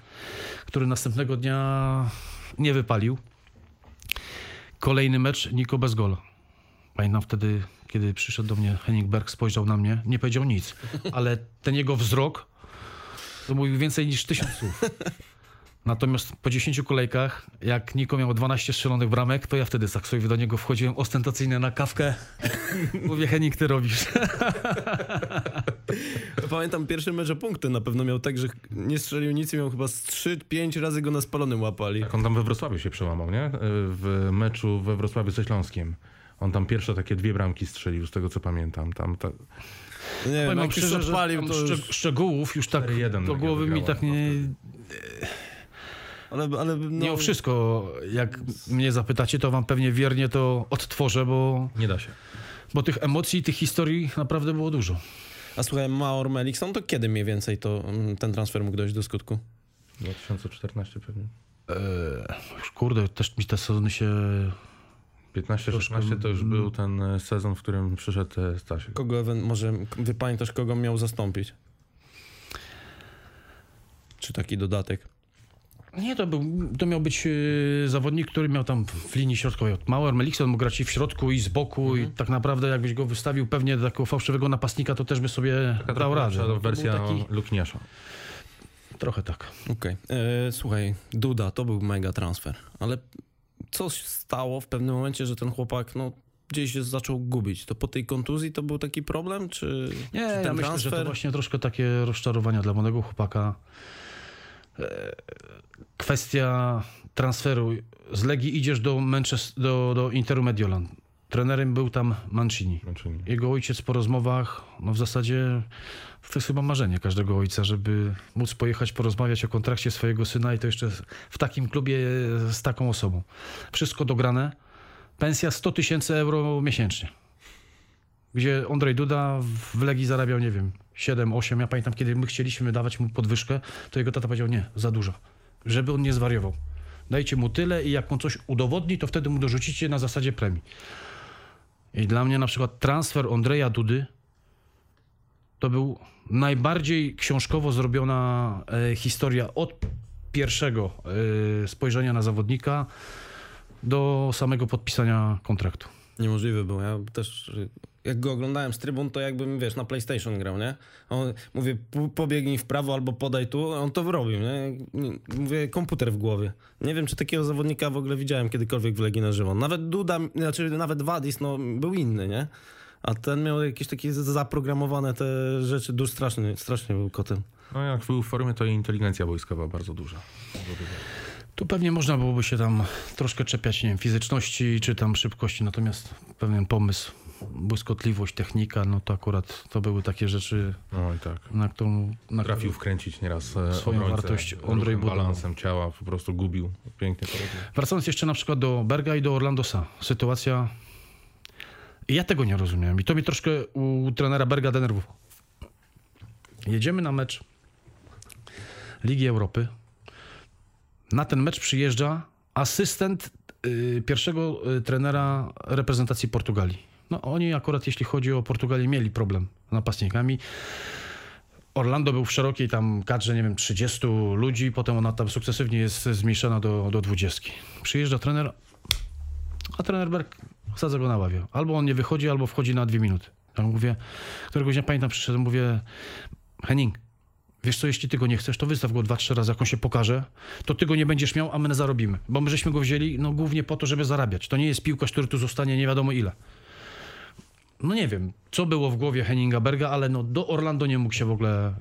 który następnego dnia nie wypalił. Kolejny mecz, Niko bez gola. Pamiętam wtedy, kiedy przyszedł do mnie Henning Berg, spojrzał na mnie, nie powiedział nic, ale ten jego wzrok to mówił więcej niż tysiąc słów. Natomiast po 10 kolejkach, jak Niko miał 12 strzelonych bramek, to ja wtedy sobie do niego wchodziłem ostentacyjnie na kawkę. Mówię, Henik, ty robisz. Pamiętam pierwszy mecz o punkty na pewno miał tak, że nie strzelił nic i miał chyba z 3-5 razy go na spalonym łapali. Tak, on tam we Wrocławiu się przełamał, nie? W meczu we Wrocławiu ze Śląskiem. On tam pierwsze takie dwie bramki strzelił, z tego co pamiętam. Tam ta... Nie wiem, Powiem wam jak szczerze, że szczegółów już tak 4-1 do głowy mi tak nie... Ale, ale no, Nie o wszystko. Jak mnie zapytacie, to wam pewnie wiernie to odtworzę, bo, Nie da się. bo tych emocji, tych historii naprawdę było dużo. A słuchaj, Maor Melikson, to kiedy mniej więcej to, mm, ten transfer mógł dojść do skutku? 2014 pewnie. Eee, już kurde, też mi te sezony się... 15-16 to już był ten e, sezon, w którym przyszedł e, Stasiek. Kogo, ewen- może wie pamiętasz, kogo miał zastąpić? Czy taki dodatek? Nie, to, był, to miał być e, zawodnik, który miał tam w linii środkowej. Mauer Melikson mógł grać i w środku, i z boku i tak naprawdę jakbyś go wystawił pewnie do takiego fałszywego napastnika, to też by sobie Taka dał radę. No, wersja taki, Lukniasza. trochę tak. Okej. E, Słuchaj, Duda, to był mega transfer, ale coś stało w pewnym momencie, że ten chłopak, no gdzieś się zaczął gubić. To po tej kontuzji to był taki problem, czy, Nie, czy ja ten myślę, że to właśnie troszkę takie rozczarowania dla młodego chłopaka. E, Kwestia transferu. Z Legii idziesz do, Manchester, do, do Interu Mediolan. Trenerem był tam Mancini. Znaczy, Jego ojciec po rozmowach, no w zasadzie to jest chyba marzenie każdego ojca, żeby móc pojechać porozmawiać o kontrakcie swojego syna i to jeszcze w takim klubie z taką osobą. Wszystko dograne. Pensja 100 tysięcy euro miesięcznie. Gdzie Andrzej Duda w Legii zarabiał, nie wiem, 7, 8. Ja pamiętam, kiedy my chcieliśmy dawać mu podwyżkę, to jego tata powiedział, nie, za dużo. Żeby on nie zwariował. Dajcie mu tyle i jak on coś udowodni, to wtedy mu dorzucicie na zasadzie premii. I dla mnie na przykład transfer Andrzeja Dudy to był najbardziej książkowo zrobiona e, historia od pierwszego e, spojrzenia na zawodnika do samego podpisania kontraktu. Niemożliwe było. Ja też, jak go oglądałem z trybun, to jakbym, wiesz, na PlayStation grał, nie? On, mówię, "Pu- pobiegnij w prawo albo podaj tu, on to robił, nie? Mówię, komputer w głowie. Nie wiem, czy takiego zawodnika w ogóle widziałem kiedykolwiek w Legii na żywo. Nawet Duda, znaczy nawet Wadis, no, był inny, nie? A ten miał jakieś takie zaprogramowane te rzeczy, duż straszny, strasznie był kotem. No jak był w formie, to inteligencja wojskowa bardzo duża. Tu pewnie można byłoby się tam troszkę czepiać, nie wiem, fizyczności czy tam szybkości, natomiast pewien pomysł, błyskotliwość, technika, no to akurat to były takie rzeczy, No i tak. na którą... Na Trafił wkręcić nieraz e, Swoją obrońcę, wartość Buda. balansem ciała, po prostu gubił. Pięknie to robił. Wracając jeszcze na przykład do Berga i do Orlandosa. Sytuacja... Ja tego nie rozumiem i to mnie troszkę u trenera Berga denerwowało. Jedziemy na mecz Ligi Europy. Na ten mecz przyjeżdża asystent y, pierwszego y, trenera reprezentacji Portugalii. No oni akurat jeśli chodzi o Portugalię mieli problem z napastnikami. Orlando był w szerokiej tam kadrze, nie wiem, 30 ludzi, potem ona tam sukcesywnie jest zmniejszona do, do 20. Przyjeżdża trener, a trener Berg sadza go na ławie. Albo on nie wychodzi, albo wchodzi na dwie minuty. Ja mówię, któregoś dnia pamiętam, przyszedłem, mówię, Henning, wiesz co, jeśli ty go nie chcesz, to wystaw go dwa, trzy razy, jak on się pokaże, to ty go nie będziesz miał, a my zarobimy. Bo my żeśmy go wzięli, no głównie po to, żeby zarabiać. To nie jest piłkarz, który tu zostanie nie wiadomo ile. No nie wiem, co było w głowie Henninga Berga, ale no do Orlando nie mógł się w ogóle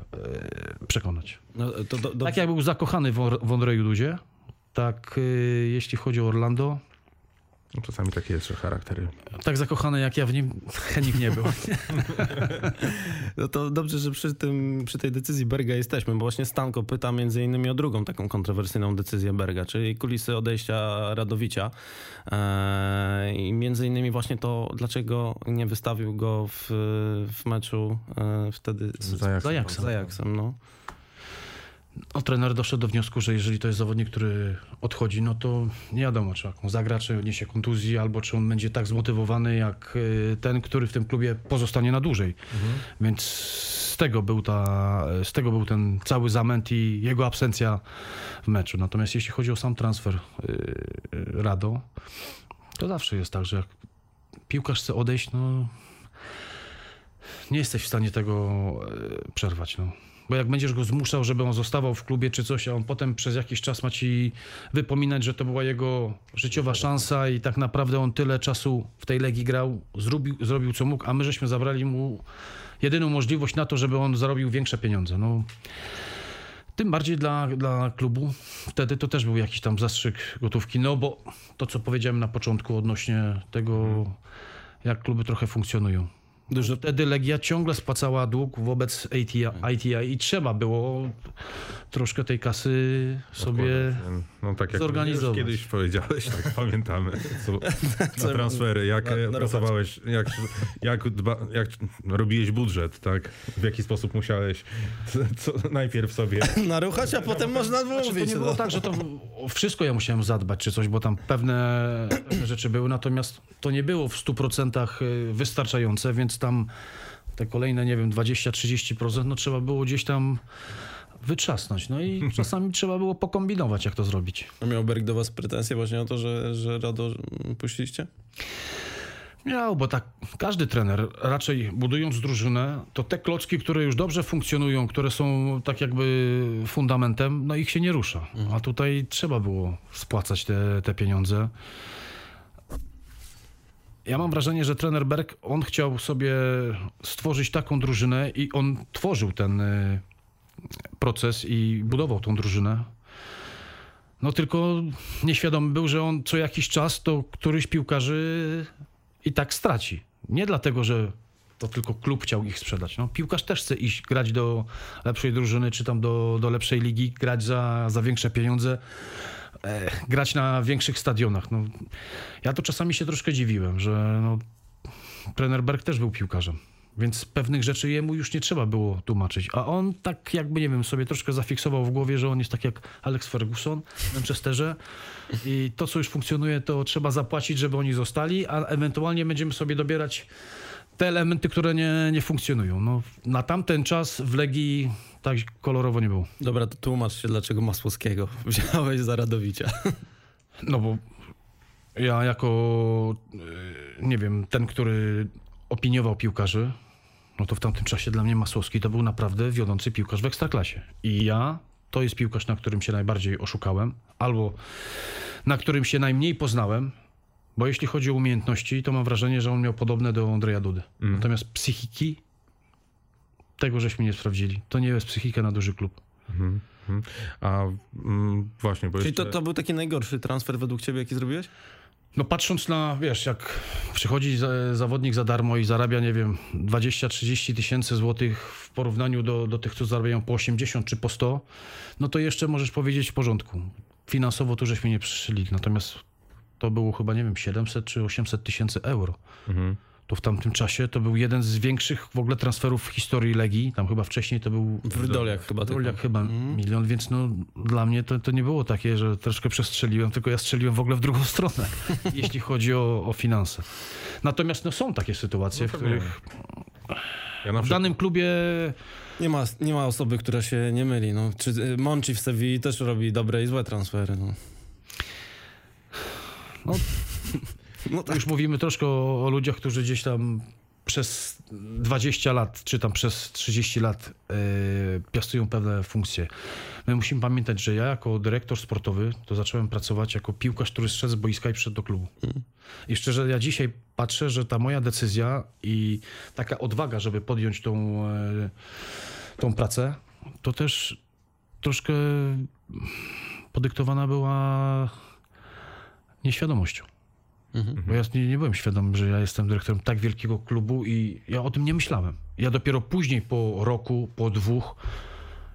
e, przekonać. No, do, do, Tak jak był zakochany w, Or- w Dudzie, tak y, jeśli chodzi o Orlando, No, czasami takie jest, że charaktery. tak zakochany jak ja w nim Henning nie był. No to dobrze, że przy, tym, przy tej decyzji Berga jesteśmy, bo właśnie Stanko pyta między innymi o drugą taką kontrowersyjną decyzję Berga, czyli kulisy odejścia Radowicia. Eee, I między innymi właśnie to, dlaczego nie wystawił go w, w meczu e, wtedy z, Z Ajaxem. Z Ajaxem. z Ajaxem. No. No, trener doszedł do wniosku, że jeżeli to jest zawodnik, który odchodzi, no to nie wiadomo, czy on zagra, czy odniesie kontuzji, albo czy on będzie tak zmotywowany jak y, ten, który w tym klubie pozostanie na dłużej. Więc z tego, był ta, z tego był ten cały zamęt i jego absencja w meczu. Natomiast jeśli chodzi o sam transfer y, y, Rado, to zawsze jest tak, że jak piłkarz chce odejść, no nie jesteś w stanie tego przerwać. No. Bo jak będziesz go zmuszał, żeby on zostawał w klubie czy coś, a on potem przez jakiś czas ma ci wypominać, że to była jego życiowa szansa i tak naprawdę on tyle czasu w tej Legii grał, zrobił, zrobił co mógł, a my żeśmy zabrali mu jedyną możliwość na to, żeby on zarobił większe pieniądze. No, tym bardziej dla, dla klubu. Wtedy to też był jakiś tam zastrzyk gotówki. No bo to, co powiedziałem na początku odnośnie tego, jak kluby trochę funkcjonują. Dużo Wtedy Legia ciągle spłacała dług wobec ATI, ITI i trzeba było troszkę tej kasy sobie... No tak jak zorganizować. już kiedyś powiedziałeś, tak pamiętamy. Co, na transfery, jak na- na pracowałeś, jak, jak, dba, jak robiłeś budżet, tak? W jaki sposób musiałeś co, najpierw sobie... naruchać, a potem można Znaczy, to mówić. nie no. było tak, że to wszystko ja musiałem zadbać czy coś, bo tam pewne, pewne rzeczy były, natomiast to nie było w 100% wystarczające, więc tam te kolejne, nie wiem, 20-30% no trzeba było gdzieś tam wytrzasnąć. No i czasami trzeba było pokombinować, jak to zrobić. A miał Berg do was pretensje właśnie o to, że, że Rado puściliście? Miał, bo tak każdy trener raczej budując drużynę, to te klocki, które już dobrze funkcjonują, które są tak jakby fundamentem, no ich się nie rusza. A tutaj trzeba było spłacać te, te pieniądze. Ja mam wrażenie, że trener Berg, on chciał sobie stworzyć taką drużynę i on tworzył ten y, proces i budował tą drużynę. No tylko nieświadomy był, że on co jakiś czas to któryś piłkarzy i tak straci. Nie dlatego, że to tylko klub chciał ich sprzedać. No, piłkarz też chce iść grać do lepszej drużyny, czy tam do, do lepszej ligi, grać za, za większe pieniądze, grać na większych stadionach. No, ja to czasami się troszkę dziwiłem, że no, trener Berg też był piłkarzem. Więc pewnych rzeczy jemu już nie trzeba było tłumaczyć. A on tak jakby, nie wiem, sobie troszkę zafiksował w głowie, że on jest tak jak Alex Ferguson w Manchesterze i to, co już funkcjonuje, to trzeba zapłacić, żeby oni zostali, a ewentualnie będziemy sobie dobierać te elementy, które nie, nie funkcjonują. No, na tamten czas w Legii tak kolorowo nie było. Dobra, to tłumacz się, dlaczego Masłowskiego wziąłeś za Radowicia. No bo ja jako, y, nie wiem, ten, który opiniował piłkarzy, no to w tamtym czasie dla mnie Masłowski to był naprawdę wiodący piłkarz w Ekstraklasie. I ja, to jest piłkarz, na którym się najbardziej oszukałem, albo na którym się najmniej poznałem, bo jeśli chodzi o umiejętności, to mam wrażenie, że on miał podobne do Andrzeja Dudy. Natomiast psychiki, tego żeśmy nie sprawdzili. To nie jest psychika na duży klub. Mhm. A mm, właśnie, bo Czyli jeszcze... to, to był taki najgorszy transfer według ciebie, jaki zrobiłeś? No patrząc na, wiesz, jak przychodzi za, zawodnik za darmo i zarabia, nie wiem, 20-30 tysięcy złotych w porównaniu do, do tych, co zarabiają po 80 czy po 100, no to jeszcze możesz powiedzieć w porządku. Finansowo tu żeśmy nie przyszli, natomiast to było chyba, nie wiem, 700 czy 800 tysięcy euro. Mhm. To w tamtym czasie to był jeden z większych w ogóle transferów w historii Legii. Tam chyba wcześniej to był W Rydoliach chyba tylko. jak chyba milion, więc no dla mnie to, to nie było takie, że troszkę przestrzeliłem, tylko ja strzeliłem w ogóle w drugą stronę, jeśli chodzi o, o finanse. Natomiast no, są takie sytuacje, w to których Ja na w przykład... danym klubie Nie ma, nie ma osoby, która się nie myli. No. Czy y, Monchi w Sewilli też robi dobre i złe transfery. No. No, No to już mówimy troszkę o, o ludziach, którzy gdzieś tam przez 20 lat, czy tam przez 30 lat yy, piastują pewne funkcje. My musimy pamiętać, że ja jako dyrektor sportowy to zacząłem pracować jako piłkarz, który zszedł z boiska i przyszedł do klubu. I szczerze, ja dzisiaj patrzę, że ta moja decyzja i taka odwaga, żeby podjąć tą, e, tą pracę, to też troszkę podyktowana była nieświadomością. Bo ja nie, nie byłem świadom, że ja jestem dyrektorem tak wielkiego klubu i ja o tym nie myślałem. Ja dopiero później, po roku, po dwóch,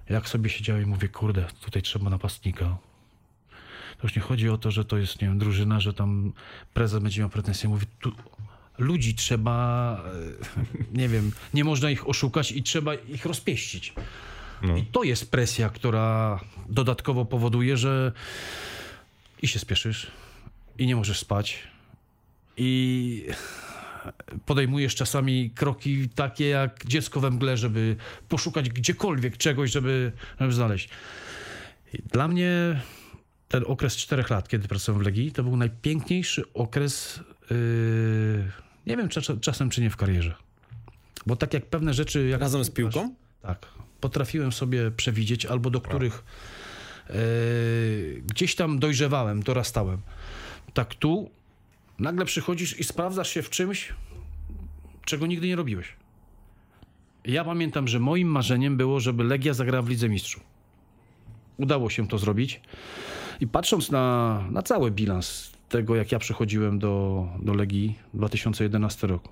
jak sobie siedziałem i mówię, kurde, tutaj trzeba napastnika. To już nie chodzi o to, że to jest, nie wiem, drużyna, że tam prezes będzie miał pretensje. Mówię, tu ludzi trzeba, e, nie wiem, nie można ich oszukać i trzeba ich rozpieścić. No. I to jest presja, która dodatkowo powoduje, że i się spieszysz, i nie możesz spać, i podejmujesz czasami kroki takie jak dziecko we mgle, żeby poszukać gdziekolwiek czegoś, żeby, żeby znaleźć. I dla mnie ten okres czterech lat, kiedy pracowałem w Legii, to był najpiękniejszy okres, yy, nie wiem czas, czasem czy nie w karierze. Bo tak jak pewne rzeczy... Jak Razem z piłką? Tak. potrafiłem sobie przewidzieć, albo do których e, gdzieś tam dojrzewałem, dorastałem. Tak tu nagle przychodzisz i sprawdzasz się w czymś, czego nigdy nie robiłeś. Ja pamiętam, że moim marzeniem było, żeby Legia zagrała w Lidze Mistrzów. Udało się to zrobić. I patrząc na, na cały bilans tego, jak ja przychodziłem do, do Legii 2011 roku,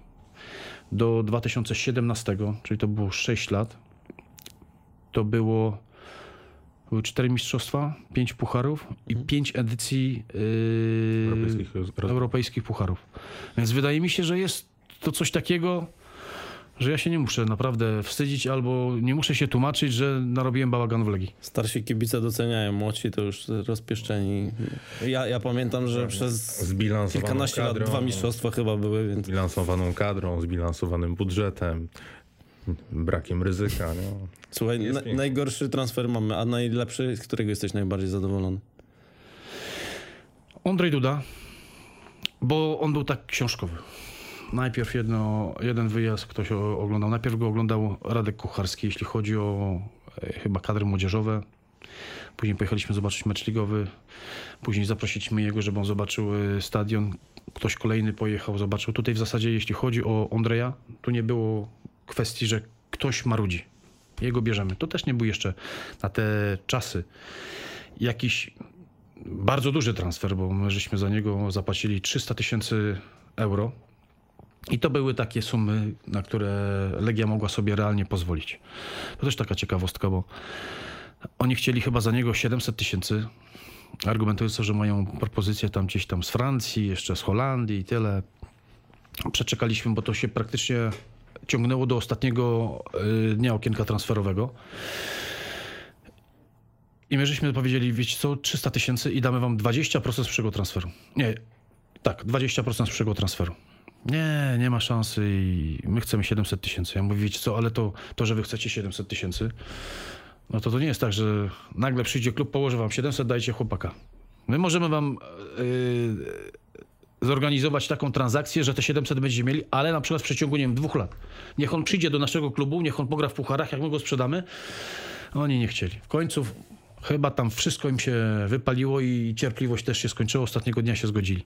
do 2017, czyli to było 6 lat, to było były cztery mistrzostwa, pięć pucharów i pięć edycji yy, Europejskich pucharów. Więc wydaje mi się, że jest to coś takiego, że ja się nie muszę naprawdę wstydzić albo nie muszę się tłumaczyć, że narobiłem bałagan w Legii. Starsi kibice doceniają, młodsi to już rozpieszczeni. Ja, ja pamiętam, że przez kilkanaście lat kadrą, dwa mistrzostwa chyba były, więc Zbilansowaną kadrą, zbilansowanym budżetem, brakiem ryzyka. Nie? słuchaj, Jest na, najgorszy transfer mamy, a najlepszy, z którego jesteś najbardziej zadowolony? Andrzej Duda, bo on był tak książkowy. Najpierw jedno, jeden wyjazd ktoś oglądał. Najpierw go oglądał Radek Kucharski, jeśli chodzi o e, chyba kadry młodzieżowe. Później pojechaliśmy zobaczyć mecz ligowy. Później zaprosiliśmy jego, żeby on zobaczył e, stadion. Ktoś kolejny pojechał, zobaczył. Tutaj w zasadzie, jeśli chodzi o Andrzeja, tu nie było kwestii, że ktoś marudzi. Jego bierzemy. To też nie był jeszcze na te czasy jakiś bardzo duży transfer, bo my żeśmy za niego zapłacili 300 tysięcy euro. I to były takie sumy, na które Legia mogła sobie realnie pozwolić. To też taka ciekawostka, bo oni chcieli chyba za niego 700 tysięcy, argumentując, to, że mają propozycję tam gdzieś tam z Francji, jeszcze z Holandii i tyle. Przeczekaliśmy, bo to się praktycznie ciągnęło do ostatniego y, dnia okienka transferowego. I my żeśmy powiedzieli, wiecie co, 300 tysięcy i damy wam 20% z przyszłego transferu. Nie, tak, 20% z przyszłego transferu. Nie, nie ma szansy i my chcemy 700 tysięcy. Ja mówię, wiecie co, ale to, to, że wy chcecie 700 tysięcy, no to to nie jest tak, że nagle przyjdzie klub, położy wam 700, dajcie chłopaka. My możemy wam yy, zorganizować taką transakcję, że te 700 będziecie mieli, ale na przykład w przeciągu, nie wiem, dwóch lat. Niech on przyjdzie do naszego klubu, niech on pogra w pucharach, jak my go sprzedamy. Oni nie chcieli. W końcu chyba tam wszystko im się wypaliło i cierpliwość też się skończyła. Ostatniego dnia się zgodzili.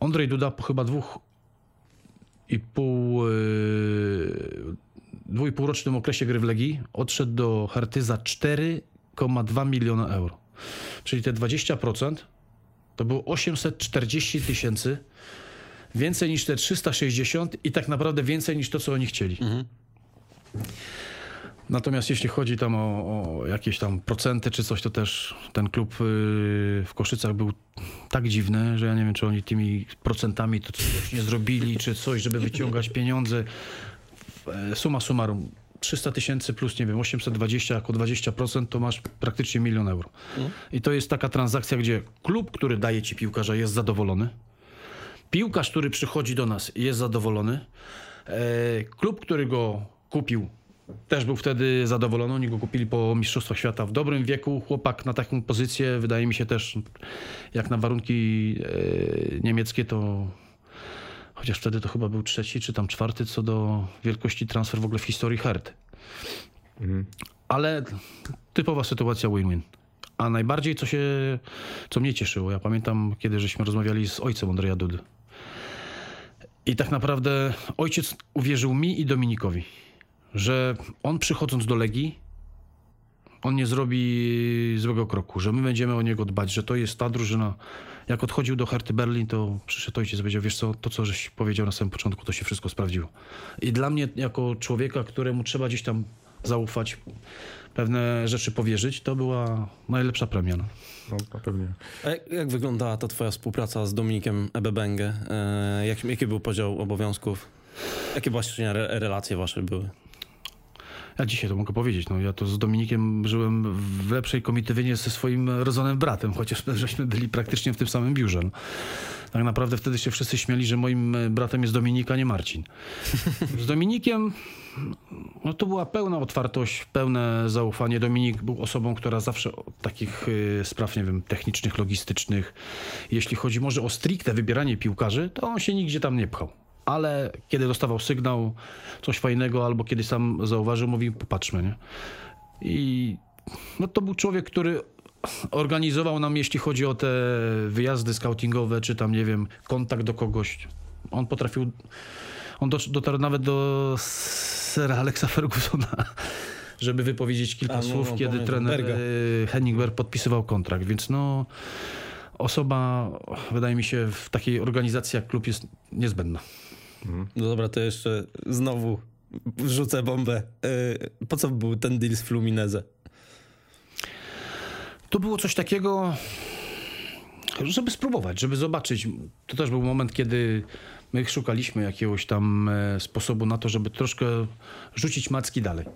Andrzej Duda po chyba dwóch i pół, yy, dwu i półrocznym okresie gry w Legii odszedł do Herty za 4,2 miliona euro. Czyli te 20% to było 840 tysięcy więcej niż te 360 i tak naprawdę więcej niż to, co oni chcieli. Natomiast jeśli chodzi tam o, o jakieś tam procenty czy coś, to też ten klub yy, w Koszycach był tak dziwny, że ja nie wiem, czy oni tymi procentami to coś nie zrobili, czy coś, żeby wyciągać pieniądze. E, Suma summarum, 300 tysięcy plus, nie wiem, 820 jako 20%, to masz praktycznie milion euro. I to jest taka transakcja, gdzie klub, który daje ci piłkarza, jest zadowolony. Piłkarz, który przychodzi do nas, jest zadowolony. E, klub, który go kupił, też był wtedy zadowolony. Oni go kupili po Mistrzostwach Świata w dobrym wieku. Chłopak na taką pozycję, wydaje mi się też, jak na warunki e, niemieckie, to chociaż wtedy to chyba był trzeci czy tam czwarty co do wielkości transfer w ogóle w historii Herty. Ale typowa sytuacja win-win. A najbardziej, co się, co mnie cieszyło, ja pamiętam, kiedy żeśmy rozmawiali z ojcem Andrzeja Dudy. I tak naprawdę ojciec uwierzył mi i Dominikowi, że on przychodząc do Legii, on nie zrobi złego kroku, że my będziemy o niego dbać, że to jest ta drużyna. Jak odchodził do Herty Berlin, to przyszedł ojciec i powiedział, wiesz co, to co żeś powiedział na samym początku, to się wszystko sprawdziło. I dla mnie, jako człowieka, któremu trzeba gdzieś tam zaufać, pewne rzeczy powierzyć, to była najlepsza premia. No. No, to pewnie. A jak, jak wyglądała ta twoja współpraca z Dominikiem Ebebenge? E, jak, jaki był podział obowiązków? Jakie właśnie re, relacje wasze były? Ja dzisiaj to mogę powiedzieć. No, ja to z Dominikiem żyłem w lepszej komitywinie ze swoim rodzonym bratem, chociaż żeśmy byli praktycznie w tym samym biurze. No. Tak naprawdę wtedy się wszyscy śmieli, że moim e, bratem jest Dominik, a nie Marcin. Z Dominikiem no, to była pełna otwartość, pełne zaufanie. Dominik był osobą, która zawsze od takich y, spraw, nie wiem, technicznych, logistycznych, jeśli chodzi może o stricte wybieranie piłkarzy, to on się nigdzie tam nie pchał. Ale kiedy dostawał sygnał, coś fajnego, albo kiedy sam zauważył, mówi, popatrzmy, nie? I no to był człowiek, który organizował nam, jeśli chodzi o te wyjazdy scoutingowe, czy tam, nie wiem, kontakt do kogoś. On potrafił, on dotarł nawet do sera Alexa Fergusona, żeby wypowiedzieć kilka A, no, słów, no, kiedy trener Berga. e, Henning Berg podpisywał kontrakt, więc no osoba, wydaje mi się, w takiej organizacji jak klub jest niezbędna. No dobra, to jeszcze znowu wrzucę bombę. Yy, po co był ten deal z Flumineze? To było coś takiego, żeby spróbować, żeby zobaczyć. To też był moment, kiedy my szukaliśmy jakiegoś tam e, sposobu na to, żeby troszkę rzucić macki dalej.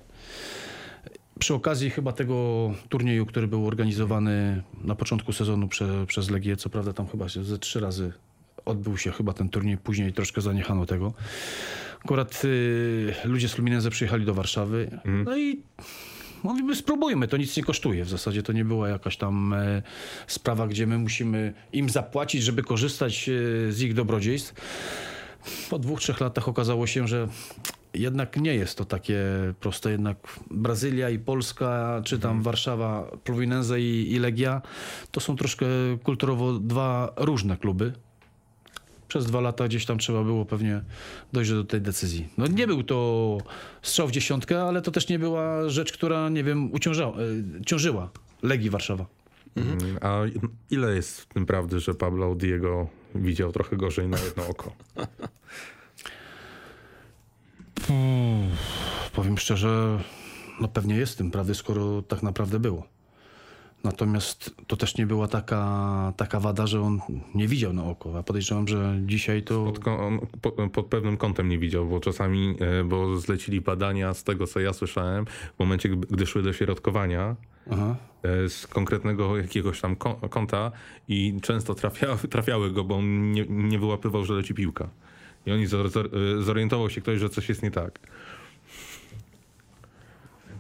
Przy okazji chyba tego turnieju, który był organizowany na początku sezonu prze, przez Legię, co prawda tam chyba się ze trzy razy odbył się chyba ten turniej, później troszkę zaniechano tego. Akurat y, ludzie z Fluminense przyjechali do Warszawy, no i Mówimy, spróbujmy, to nic nie kosztuje. W zasadzie to nie była jakaś tam e, sprawa, gdzie my musimy im zapłacić, żeby korzystać e, z ich dobrodziejstv. Po dwóch, trzech latach okazało się, że jednak nie jest to takie proste. Jednak Brazylia i Polska, czy tam Warszawa, Fluminense i, i Legia, to są troszkę kulturowo dwa różne kluby przez dwa lata gdzieś tam trzeba było pewnie dojść do tej decyzji. No nie był to strzał w dziesiątkę, ale to też nie była rzecz, która, nie wiem, uciążała, e, ciążyła Legii Warszawa. Mm, A ile jest w tym prawdy, że Pablo Diego widział trochę gorzej na jedno oko? Powiem szczerze, no pewnie jest w tym prawdy, skoro tak naprawdę było. Natomiast to też nie była taka, taka wada, że on nie widział na oko. A podejrzewam, że dzisiaj to... Pod, on po, pod pewnym kątem nie widział, bo czasami, e, bo zlecili badania z tego, co ja słyszałem, w momencie, gdy szły do środkowania, Aha. e, z konkretnego jakiegoś tam kąta i często trafiały, trafiały go, bo on nie, nie wyłapywał, że leci piłka. I oni e, zorientował się ktoś, że coś jest nie tak.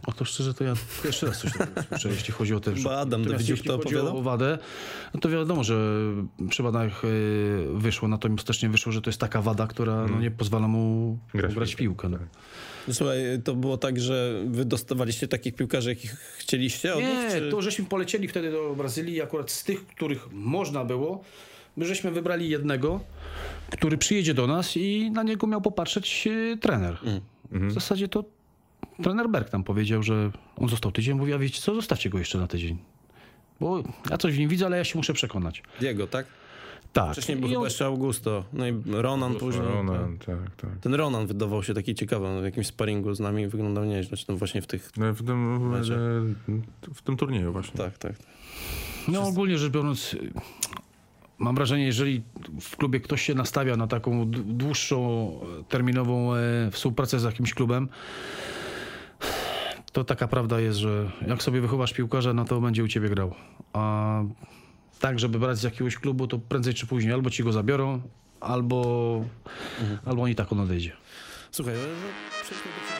O to szczerze, to ja pierwszy raz coś takiego słyszę, jeśli chodzi o te... Adam Natomiast jeśli to chodzi opowiadał? o wadę, no to wiadomo, że przy badaniach y, wyszło, natomiast też nie wyszło, że to jest taka wada, która no, nie pozwala mu Grać grać, piłkę. No. No Słuchaj, to było tak, że wy dostawaliście takich piłkarzy, jakich chcieliście od nich? Nie, Czy... to żeśmy polecieli wtedy do Brazylii i akurat z tych, których można było, my żeśmy wybrali jednego, który przyjedzie do nas i na niego miał popatrzeć y, trener. W zasadzie to trener Berg tam powiedział, że on został tydzień, mówi, a wiecie co, zostawcie go jeszcze na tydzień. Bo ja coś w nim widzę, ale ja się muszę przekonać. Diego, tak? Tak. Wcześniej był chyba on- jeszcze Augusto, no i Ronan później. Ronan, tak, tak. Ten Ronan wydawał się taki ciekawy, on w jakimś sparingu z nami wyglądał nieźle, czy tam właśnie w tych... No, W tym, w tym turnieju właśnie. Tak, tak. No ogólnie rzecz biorąc, mam wrażenie, jeżeli w klubie ktoś się nastawia na taką dłuższą, terminową e, współpracę z jakimś klubem, to taka prawda jest, że jak sobie wychowasz piłkarza, no to będzie u ciebie grał. A tak, żeby brać z jakiegoś klubu, to prędzej czy później albo ci go zabiorą, albo, albo on i tak on odejdzie. Słuchaj, no, przejdźmy do...